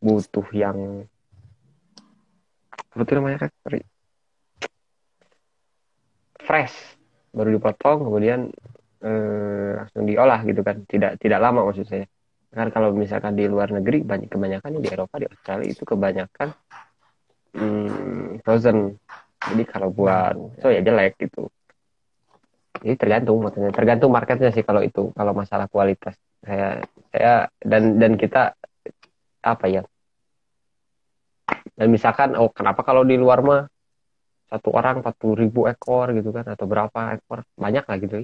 butuh yang apa tuh namanya Kak? Fresh. Baru dipotong kemudian eh, langsung diolah gitu kan. Tidak tidak lama maksud saya. Kan kalau misalkan di luar negeri banyak kebanyakan di Eropa di Australia itu kebanyakan hmm, frozen. Jadi kalau buat so ya jelek gitu jadi tergantung maksudnya tergantung marketnya sih kalau itu kalau masalah kualitas. Saya saya dan dan kita apa ya? Dan misalkan oh kenapa kalau di luar mah satu orang 40 ribu ekor gitu kan atau berapa ekor? Banyak lah gitu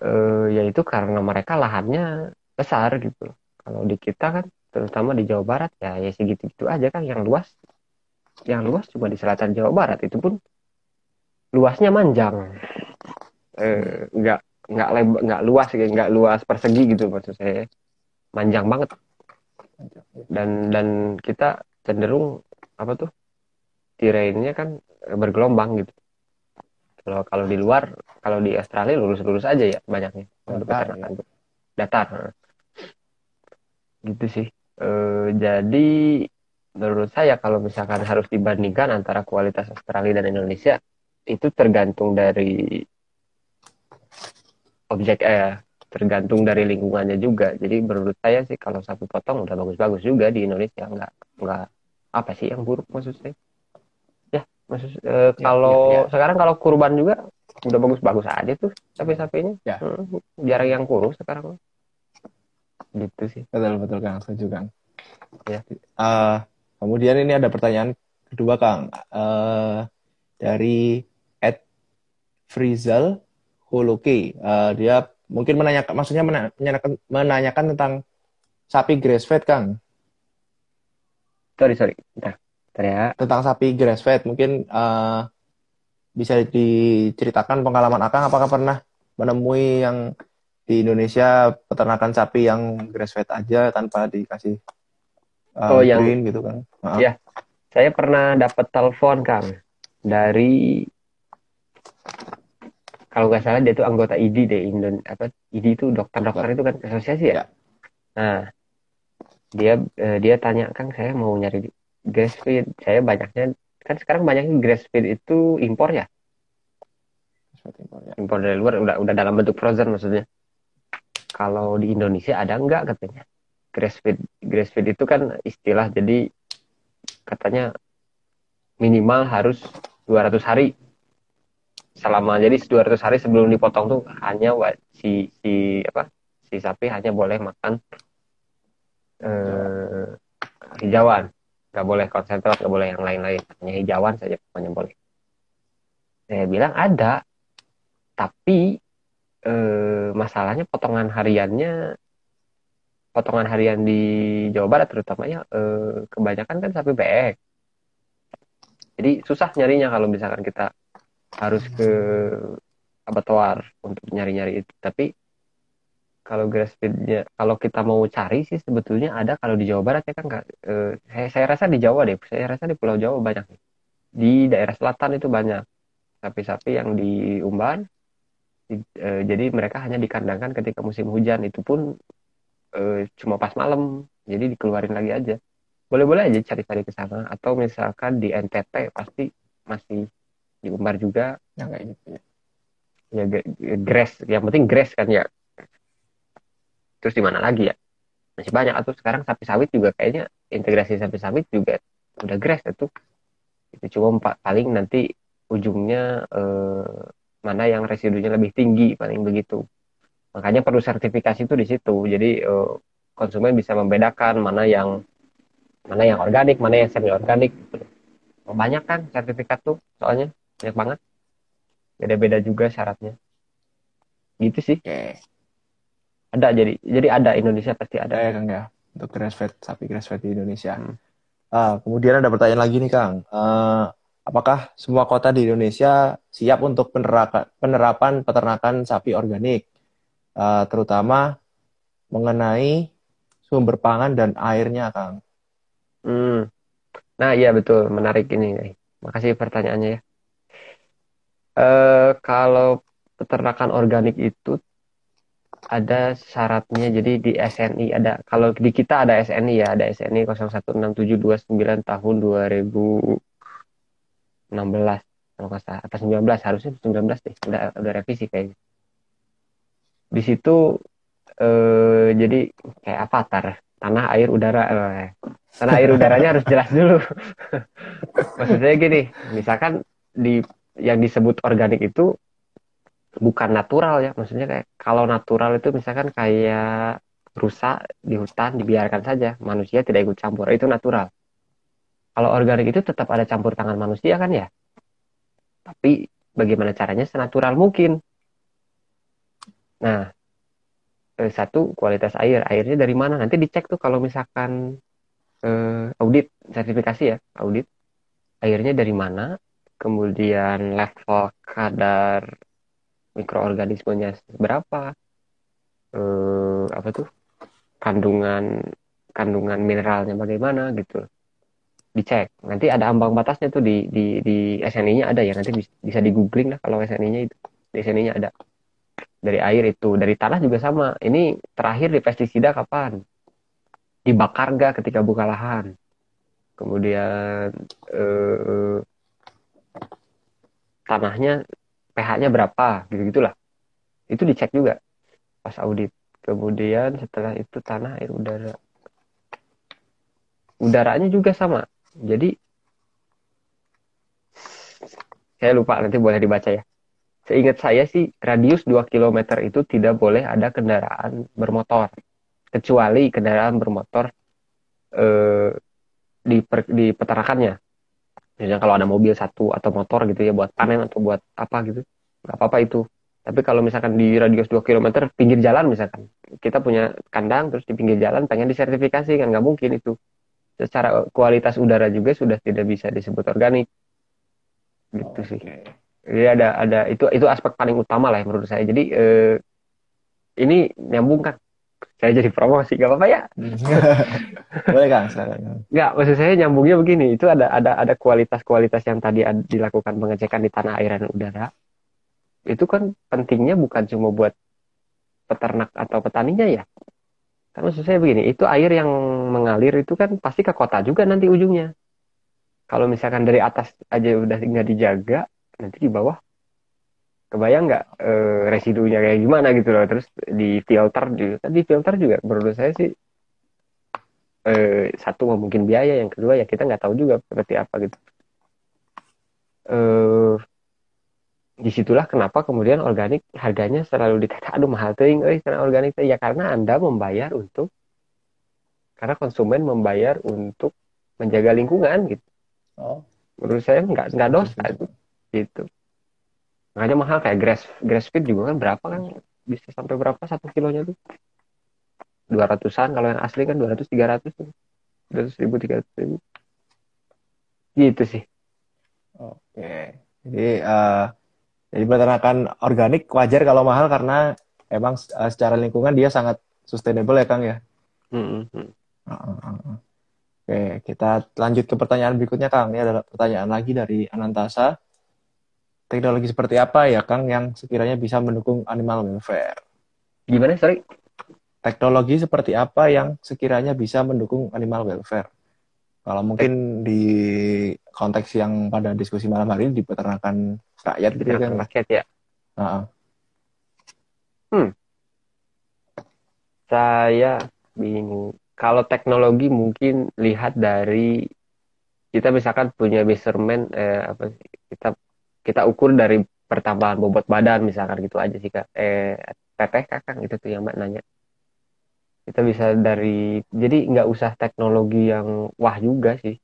eh, ya itu karena mereka lahannya besar gitu. Kalau di kita kan terutama di Jawa Barat ya ya segitu-gitu aja kan. Yang luas yang luas cuma di selatan Jawa Barat. Itu pun luasnya manjang eh, nggak nggak lebar nggak luas ya, nggak luas persegi gitu maksud saya. Manjang banget. Dan dan kita cenderung apa tuh terrainnya kan bergelombang gitu. Kalau kalau di luar kalau di Australia lurus-lurus aja ya banyaknya Datar, tuh. datar. Gitu sih. Eh, jadi menurut saya kalau misalkan harus dibandingkan antara kualitas Australia dan Indonesia itu tergantung dari objek eh tergantung dari lingkungannya juga. Jadi menurut saya sih kalau sapi potong udah bagus-bagus juga di Indonesia. Nggak nggak apa sih yang buruk maksud saya? Ya maksud eh, kalau ya, ya. sekarang kalau kurban juga udah bagus-bagus aja tuh sapi-sapinya. Ya. Hmm, jarang yang kurus sekarang. Gitu sih. Betul betul Kang, setuju Kang. Ya. Eh, kemudian ini ada pertanyaan kedua Kang. Eh, dari Ed Frizal Huluki. Eh, dia mungkin menanyakan, maksudnya mena- menanyakan, menanyakan tentang sapi grass fed Kang. sorry sorry Bentar. Bentar ya tentang sapi grass fed. Mungkin eh, bisa diceritakan pengalaman Akang apakah pernah menemui yang di Indonesia peternakan sapi yang grass fed aja tanpa dikasih eh, Oh, yang- green gitu kan? Maaf. Iya. saya pernah dapat telepon kang dari kalau nggak salah dia tuh anggota ID deh Indon apa ID itu dokter-dokter itu kan asosiasi ya? Ya. nah dia eh, dia tanya kang saya mau nyari grass feed. Saya banyaknya kan sekarang banyaknya grass feed itu impor ya? Impor, ya. impor dari luar udah udah dalam bentuk frozen maksudnya. Kalau di Indonesia ada nggak katanya? Grass feed grass feed itu kan istilah jadi katanya minimal harus 200 hari selama jadi 200 hari sebelum dipotong tuh hanya si si apa si sapi hanya boleh makan eh, hijauan. Nggak boleh konsentrat nggak boleh yang lain-lain. Hanya hijauan saja pokoknya boleh. Saya bilang ada tapi eh, masalahnya potongan hariannya potongan harian di Jawa Barat terutamanya eh, kebanyakan kan sapi beek jadi susah nyarinya kalau misalkan kita harus ke abattoir untuk nyari-nyari itu. Tapi kalau grass feednya kalau kita mau cari sih sebetulnya ada kalau di Jawa Barat ya kan nggak eh, saya, saya rasa di Jawa deh. Saya rasa di Pulau Jawa banyak. Di daerah selatan itu banyak. Sapi-sapi yang diumban Di- eh, jadi mereka hanya dikandangkan ketika musim hujan. Itu pun eh, cuma pas malam. Jadi dikeluarin lagi aja. Boleh-boleh aja cari-cari ke sana. Atau misalkan di NTT pasti masih diumbar juga Yang kayak gitu ya. ya grass yang penting grass kan ya. Terus di mana lagi ya? Masih banyak. Atau sekarang sapi sawit juga kayaknya integrasi sapi sawit juga udah grass itu itu cuma pa- paling nanti ujungnya eh, mana yang residunya lebih tinggi paling begitu. Makanya perlu sertifikasi itu di situ. Jadi eh, konsumen bisa membedakan mana yang mana yang organik mana yang semi organik gitu. banyak kan sertifikat tuh soalnya banyak banget beda-beda juga syaratnya gitu sih Oke. ada jadi jadi ada Indonesia pasti ada ya Kang ya untuk grass fed sapi grass fed di Indonesia. Hmm. Ah, kemudian ada pertanyaan lagi nih Kang. Eh, apakah semua kota di Indonesia siap untuk penerapan penerapan peternakan sapi organik, Eh, terutama mengenai sumber pangan dan airnya, Kang? Hmm. Nah, iya betul, menarik ini. Makasih pertanyaannya ya. Eh, kalau peternakan organik itu ada syaratnya. Jadi di SNI ada, kalau di kita ada SNI ya, ada SNI 016729 tahun 2016 kalau nggak salah, atau 19 harusnya 19 deh, udah udah revisi kayaknya. Di situ eh, jadi kayak avatar, tanah, air, udara. Eh, tanah, air, udaranya harus jelas dulu. [LAUGHS] Maksudnya gini, misalkan di yang disebut organik itu bukan natural ya, maksudnya kayak kalau natural itu misalkan kayak rusak di hutan dibiarkan saja, manusia tidak ikut campur, itu natural. Kalau organik itu tetap ada campur tangan manusia kan ya, tapi bagaimana caranya senatural mungkin. Nah, eh, satu kualitas air, airnya dari mana? Nanti dicek tuh kalau misalkan eh, audit sertifikasi ya, audit airnya dari mana, kemudian level kadar mikroorganismenya berapa, eh, apa tuh kandungan kandungan mineralnya bagaimana gitu, dicek. Nanti ada ambang batasnya tuh di di di SNI-nya ada ya, nanti bisa, di googling lah kalau SNI-nya itu, di SNI-nya ada. Dari air itu, dari tanah juga sama. Ini terakhir di pestisida kapan? Dibakar nggak ketika buka lahan? Kemudian eh, tanahnya pH-nya berapa gitu gitulah itu dicek juga. Pas audit. Kemudian setelah itu tanah air udara. Udaranya juga sama. Jadi saya lupa nanti boleh dibaca ya. Seingat saya sih radius 2 km itu tidak boleh ada kendaraan bermotor. Kecuali kendaraan bermotor eh, di per- di misalnya kalau ada mobil satu atau motor gitu ya buat panen atau buat apa gitu. Nggak apa-apa itu. Tapi kalau misalkan di radius 2 km pinggir jalan misalkan. Kita punya kandang terus di pinggir jalan pengen disertifikasi kan nggak mungkin itu. Secara kualitas udara juga sudah tidak bisa disebut organik. Gitu sih. Jadi ada ada itu itu aspek paling utama lah ya menurut saya. Jadi eh, ini nyambung kan saya jadi promosi gak apa-apa ya? [LAUGHS] Boleh Kang, silakan. Nggak maksud saya nyambungnya begini itu ada ada ada kualitas-kualitas yang tadi ad- dilakukan pengecekan di tanah air dan udara. Itu kan pentingnya bukan cuma buat peternak atau petaninya ya. Kan maksud saya begini itu air yang mengalir itu kan pasti ke kota juga nanti ujungnya. Kalau misalkan dari atas aja udah nggak dijaga nanti di bawah kebayang nggak eh, residunya kayak gimana gitu loh. Terus di filter di kan di filter juga menurut saya sih eh, satu mungkin biaya yang kedua ya kita nggak tahu juga seperti apa gitu. Eh di situlah kenapa kemudian organik harganya selalu dikata aduh mahal ting euy karena organik teh." ya karena anda membayar untuk karena konsumen membayar untuk menjaga lingkungan gitu. Oh, menurut saya nggak nggak dosa itu gitu makanya mahal kayak grass grass feed juga kan berapa kan bisa sampai berapa satu kilonya tuh dua ratusan kalau yang asli kan dua ratus tiga ratus tuh dua ratus ribu tiga ratus ribu gitu sih oke. Jadi eh, jadi peternakan organik wajar kalau mahal karena emang eh, secara lingkungan dia sangat sustainable ya Kang ya. Mm, mm. Heeh. Oke, kita lanjut ke pertanyaan berikutnya Kang. Ini adalah pertanyaan lagi dari Anantasa. Teknologi seperti apa ya Kang yang sekiranya bisa mendukung animal welfare? gimana sorry Teknologi seperti apa yang sekiranya bisa mendukung animal welfare? Kalau mungkin di konteks yang pada diskusi malam hari ini di peternakan rakyat gitu ya Kang. rakyat ya Heeh. saya bingung kalau teknologi mungkin lihat dari kita misalkan punya measurement eh, apa sih, kita kita ukur dari pertambahan bobot badan misalkan gitu aja sih kak. Eh PPK kan itu tuh yang mbak nanya. Kita bisa dari jadi nggak usah teknologi yang wah juga sih.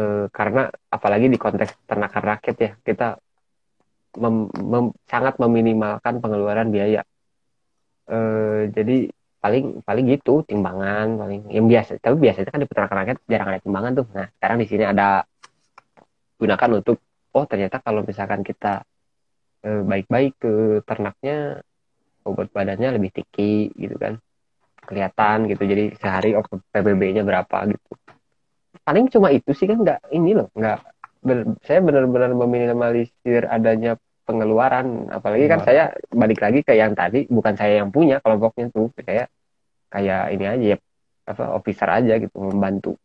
Eh, karena apalagi di konteks ternakan rakyat ya kita mem- mem- sangat meminimalkan pengeluaran biaya. Eh, jadi paling paling gitu timbangan paling yang biasa tapi biasanya kan di peternakan rakyat jarang ada timbangan tuh. Nah sekarang di sini ada gunakan untuk oh ternyata kalau misalkan kita eh, baik-baik ke ternaknya bobot badannya lebih tinggi gitu kan kelihatan gitu. Jadi sehari PBB-nya berapa gitu. Paling cuma itu sih kan nggak ini loh nggak ber- saya benar-benar meminimalisir adanya pengeluaran. Apalagi kan saya balik lagi ke yang tadi bukan saya yang punya kelompoknya tuh. Kayak kayak ini aja ya apa officer aja gitu membantu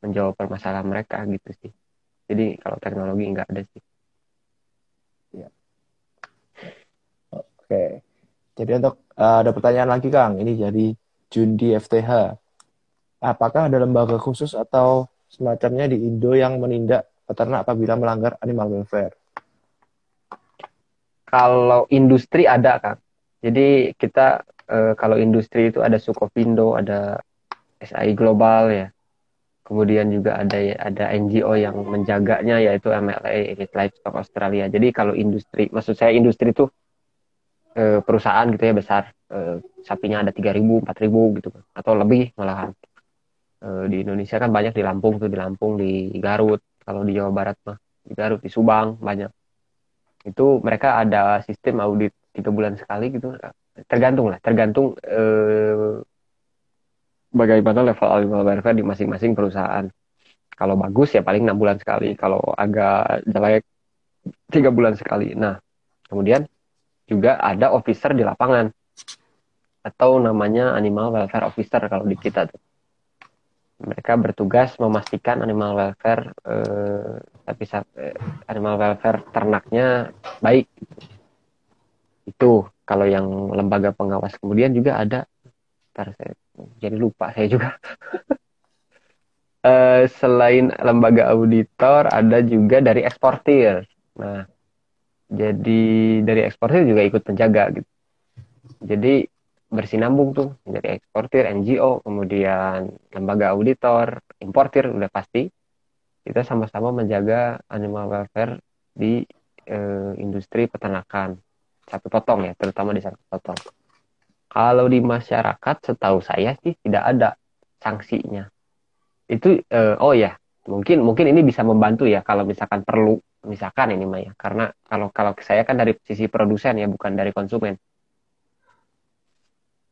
menjawab permasalahan mereka gitu sih jadi kalau teknologi nggak ada sih Oke. Jadi untuk eh, ada pertanyaan lagi Kang. Ini jadi Jundi FTH. Apakah ada lembaga khusus atau semacamnya di Indo yang menindak peternak apabila melanggar animal welfare? kalau industri ada kan jadi kita eh, kalau industri itu ada Sukopindo ada SAI Global ya kemudian juga ada ada NGO yang menjaganya yaitu MLA Elite Livestock Australia. Jadi kalau industri maksud saya industri itu eh, perusahaan gitu ya besar eh, sapinya ada 3.000 4.000 gitu. Kan atau lebih malahan. Eh, di Indonesia kan banyak di Lampung tuh di Lampung di Garut. Kalau di Jawa Barat mah di Garut di Subang banyak. Itu mereka ada sistem audit tiga bulan sekali gitu. Tergantung lah tergantung eh, bagaimana level animal welfare di masing-masing perusahaan. Kalau bagus ya paling enam bulan sekali. Kalau agak jelek tiga bulan sekali. Nah kemudian juga ada officer di lapangan. Atau namanya animal welfare officer kalau di kita tuh. Mereka bertugas memastikan animal welfare eh, tapi eh, animal welfare ternaknya baik. Itu kalau yang lembaga pengawas. Kemudian juga ada ntar saya jadi lupa saya juga. [LAUGHS] Eh, selain lembaga auditor ada juga dari eksportir. Nah jadi dari eksportir juga ikut penjaga gitu. Jadi bersinambung tuh dari eksportir NGO kemudian lembaga auditor importir udah pasti. Kita sama-sama menjaga animal welfare di eh, industri peternakan. Sapi potong ya terutama di sapi potong kalau di masyarakat setahu saya sih tidak ada sanksinya. Itu uh, oh ya mungkin mungkin ini bisa membantu ya kalau misalkan perlu. Misalkan ini Maya karena kalau kalau saya kan dari sisi produsen ya bukan dari konsumen.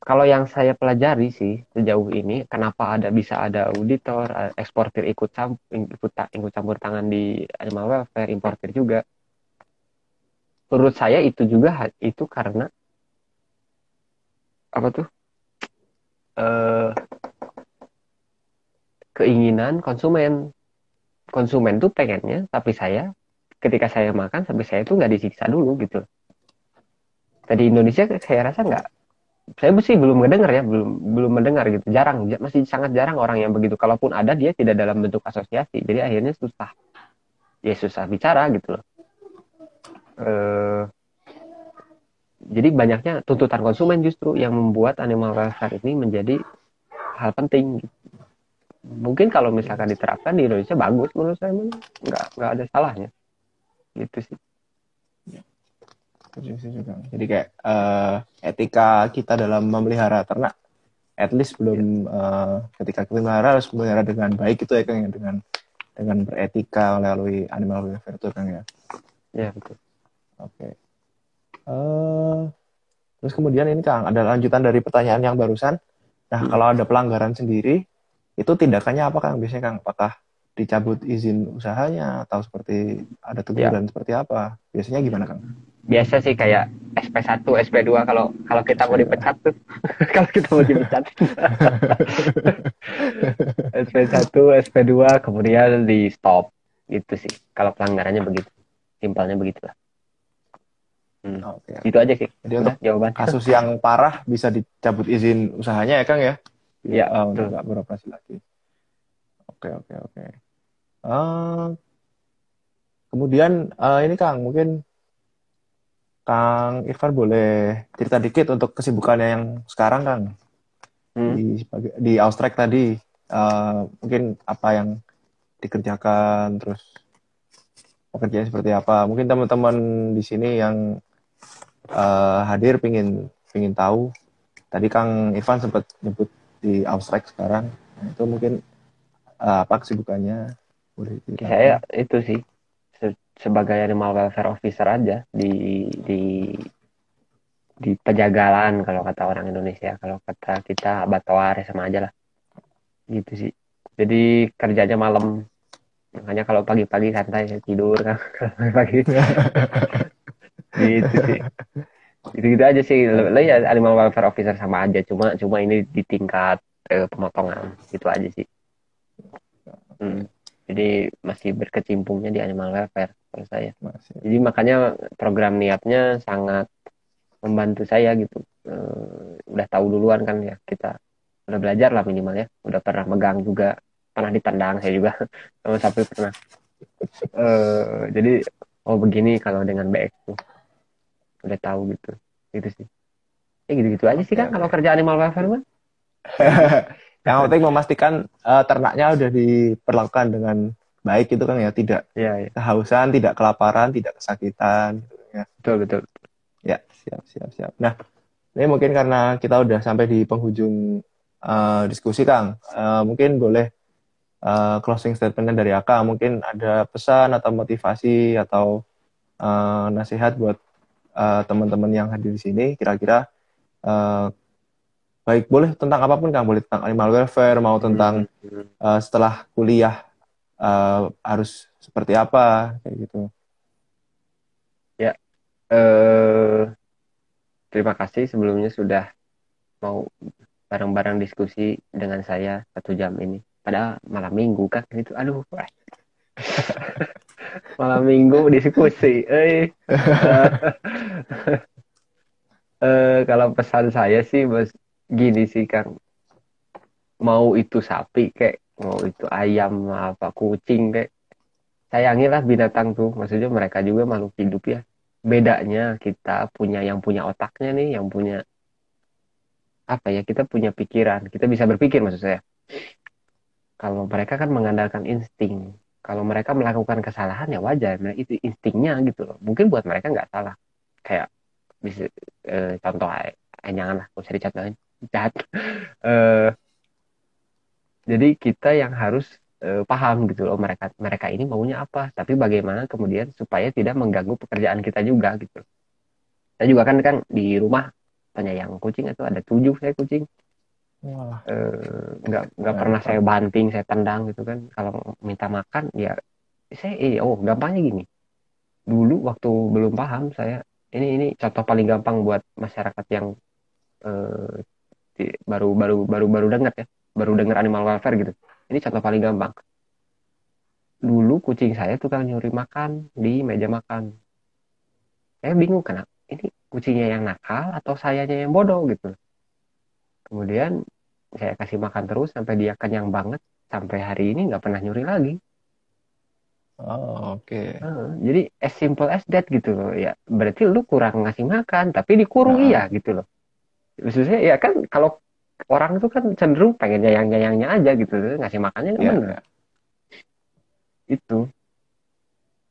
Kalau yang saya pelajari sih sejauh ini, kenapa ada bisa ada auditor, eksportir ikut campur, ikut, ikut campur tangan di animal welfare, importir juga. Menurut saya itu juga itu karena apa tuh uh, keinginan konsumen. Konsumen tuh pengennya, tapi saya ketika saya makan sampai saya tuh nggak disiksa dulu gitu. Tadi Indonesia saya rasa nggak saya sih belum mendengar ya, belum belum mendengar gitu, jarang, masih sangat jarang orang yang begitu. Kalaupun ada dia tidak dalam bentuk asosiasi, jadi akhirnya susah, ya susah bicara gitu loh. Eh, jadi banyaknya tuntutan konsumen justru yang membuat animal welfare ini menjadi hal penting. Gitu. Mungkin kalau misalkan diterapkan di Indonesia bagus menurut saya, nggak nggak ada salahnya, gitu sih juga. Jadi kayak uh, etika kita dalam memelihara ternak, at least belum uh, ketika kita memelihara harus memelihara dengan baik itu ya Kang ya dengan dengan beretika melalui animal welfare itu Kang ya. Iya betul. Oke. Okay. Uh, eh, terus kemudian ini Kang ada lanjutan dari pertanyaan yang barusan. Nah hmm. kalau ada pelanggaran sendiri itu tindakannya apa Kang biasanya Kang? Apakah dicabut izin usahanya atau seperti ada teguran ya. seperti apa? Biasanya gimana Kang? biasa sih kayak SP1, SP2 kalau kalau kita mau dipecat tuh. [LAUGHS] kalau kita mau dipecat. [LAUGHS] SP1, SP2 kemudian di stop. Itu sih. Kalau pelanggarannya begitu. Simpelnya begitulah. Hmm. Okay. Itu aja sih. Jadi untuk jawaban. Kasus yang parah bisa dicabut izin usahanya ya Kang ya? Iya. Uh, untuk nggak beroperasi lagi. Oke oke oke. Uh, kemudian uh, ini Kang mungkin Kang Irfan boleh cerita dikit untuk kesibukannya yang sekarang Kang hmm. di di Austrek tadi uh, mungkin apa yang dikerjakan terus pekerjaan seperti apa mungkin teman-teman di sini yang uh, hadir pingin pingin tahu. Tadi Kang Irfan sempat nyebut di Austrek sekarang. Nah, itu mungkin uh, apa kesibukannya? Boleh saya itu sih sebagai animal welfare officer aja di di di penjagalan kalau kata orang Indonesia. Kalau kata kita batoar sama aja lah. Gitu sih. Jadi kerjanya malam. Makanya kalau pagi-pagi santai saya tidur. [LAUGHS] Kan pagi [LAUGHS] gitu sih gitu gitu aja sih lah ya animal welfare officer sama aja cuma cuma ini di tingkat eh, pemotongan gitu aja sih hmm. jadi masih berkecimpungnya di animal welfare kalau saya. Masih. Jadi makanya program niatnya sangat membantu saya gitu. E, udah tahu duluan kan ya kita udah belajar lah minimal ya. Udah pernah megang juga, pernah ditandang saya juga [LAUGHS] sama sapi pernah. E, jadi oh begini kalau dengan BX tuh udah tahu gitu, gitu sih. Ya gitu-gitu aja sih kan kalau kerja animal welfare mah. [LAUGHS] yang penting memastikan uh, ternaknya udah diperlakukan dengan baik itu kan ya. Tidak ya, ya. kehausan tidak kelaparan tidak kesakitan gitu ya. Betul betul. Ya siap siap siap. Nah ini mungkin karena kita udah sampai di penghujung uh, diskusi kang uh, mungkin boleh uh, closing statementnya dari Aka. Mungkin ada pesan atau motivasi atau uh, nasihat buat uh, teman-teman yang hadir di sini kira-kira uh, baik boleh tentang apa pun kang boleh tentang animal welfare mau tentang uh, setelah kuliah uh, harus seperti apa kayak gitu. Ya uh, terima kasih sebelumnya sudah mau bareng-bareng diskusi dengan saya satu jam ini. Padahal malam minggu kan itu aduh [LAUGHS] malam minggu diskusi [LAUGHS] eh uh, kalau pesan saya sih bos gini sih kang. Mau itu sapi kayak mau itu ayam apa kucing kayak sayangilah binatang tuh. Maksudnya mereka juga makhluk hidup ya. Bedanya kita punya yang punya otaknya nih yang punya apa ya kita punya pikiran. Kita bisa berpikir maksud saya. Kalau mereka kan mengandalkan insting kalau mereka melakukan kesalahan ya wajar. Nah itu instingnya gitu loh. Mungkin buat mereka nggak salah. Kayak bisa eh, contoh eh, jangan lah usah dicontohin. Jahat. [LAUGHS] Eh, jadi kita yang harus uh, paham gitu loh mereka mereka ini maunya apa. Tapi bagaimana kemudian supaya tidak mengganggu pekerjaan kita juga gitu. Saya juga kan kan di rumah penyayang kucing itu ada tujuh saya kucing nggak uh, nggak pernah saya banting saya tendang gitu kan. Kalau minta makan ya saya eh, oh gampangnya gini. Dulu waktu belum paham saya ini ini contoh paling gampang buat masyarakat yang uh, baru baru baru baru dengar ya baru dengar animal welfare gitu. Ini contoh paling gampang. Dulu kucing saya tukang nyuri makan di meja makan. Saya bingung kenapa ini kucingnya yang nakal atau sayanya yang bodoh? gitu. Kemudian saya kasih makan terus sampai dia kenyang banget sampai hari ini nggak pernah nyuri lagi Oh, oke. Okay. Uh, jadi as simple as that gitu loh. Ya, berarti lu kurang ngasih makan, tapi dikurung nah. iya gitu loh. Maksudnya ya kan kalau orang itu kan cenderung pengen nyayang-nyayangnya aja gitu ngasih makannya yeah. mana iya. itu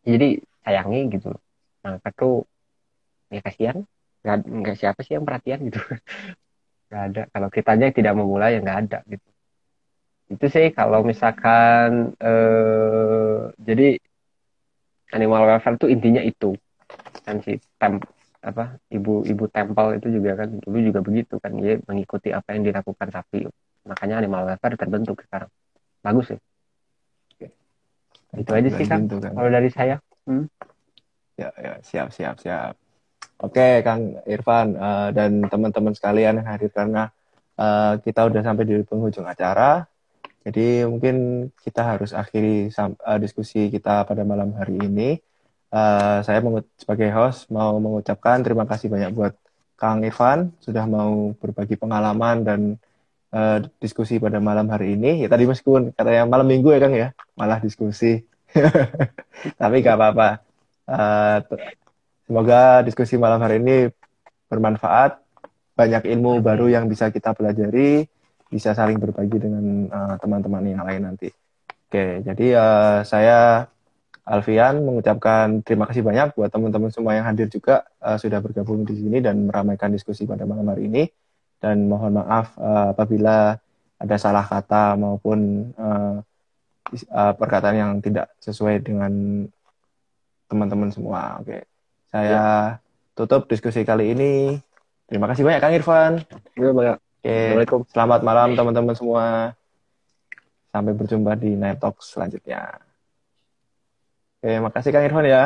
jadi sayangi gitu nah itu ya kasihan nggak nggak siapa sih yang perhatian gitu [LAUGHS] nggak ada. Kalau kita aja tidak memulai ya nggak ada gitu. Itu sih kalau misalkan eh, jadi animal welfare itu intinya itu. Kan si tem apa ibu ibu tempel itu juga kan dulu juga begitu kan. Dia mengikuti apa yang dilakukan sapi makanya animal welfare terbentuk sekarang. Bagus ya? Oke. itu aja sih kan, kan. Kalau dari saya. Hmm? ya ya siap siap siap oke kang Irfan uh, dan teman-teman sekalian yang hadir karena uh, kita udah sampai di penghujung acara jadi mungkin kita harus akhiri uh, diskusi kita pada malam hari ini uh, saya sebagai host mau mengucapkan terima kasih banyak buat Kang Irfan sudah mau berbagi pengalaman dan uh, diskusi pada malam hari ini. Ya tadi meskipun katanya malam minggu ya Kang ya, malah diskusi. [LAUGHS] Tapi gak apa-apa. Uh, semoga diskusi malam hari ini bermanfaat, banyak ilmu baru yang bisa kita pelajari, bisa saling berbagi dengan teman-teman uh, yang lain nanti. Oke, jadi uh, saya Alfian mengucapkan terima kasih banyak buat teman-teman semua yang hadir juga uh, sudah bergabung di sini dan meramaikan diskusi pada malam hari ini. Dan mohon maaf uh, apabila ada salah kata maupun uh, uh, perkataan yang tidak sesuai dengan teman-teman semua. Oke, saya ya. tutup diskusi kali ini. Terima kasih banyak Kang Irfan. Ya, banyak. Oke, selamat malam teman-teman semua. Sampai berjumpa di Night Talk selanjutnya. Oke, makasih Kang Irfan ya.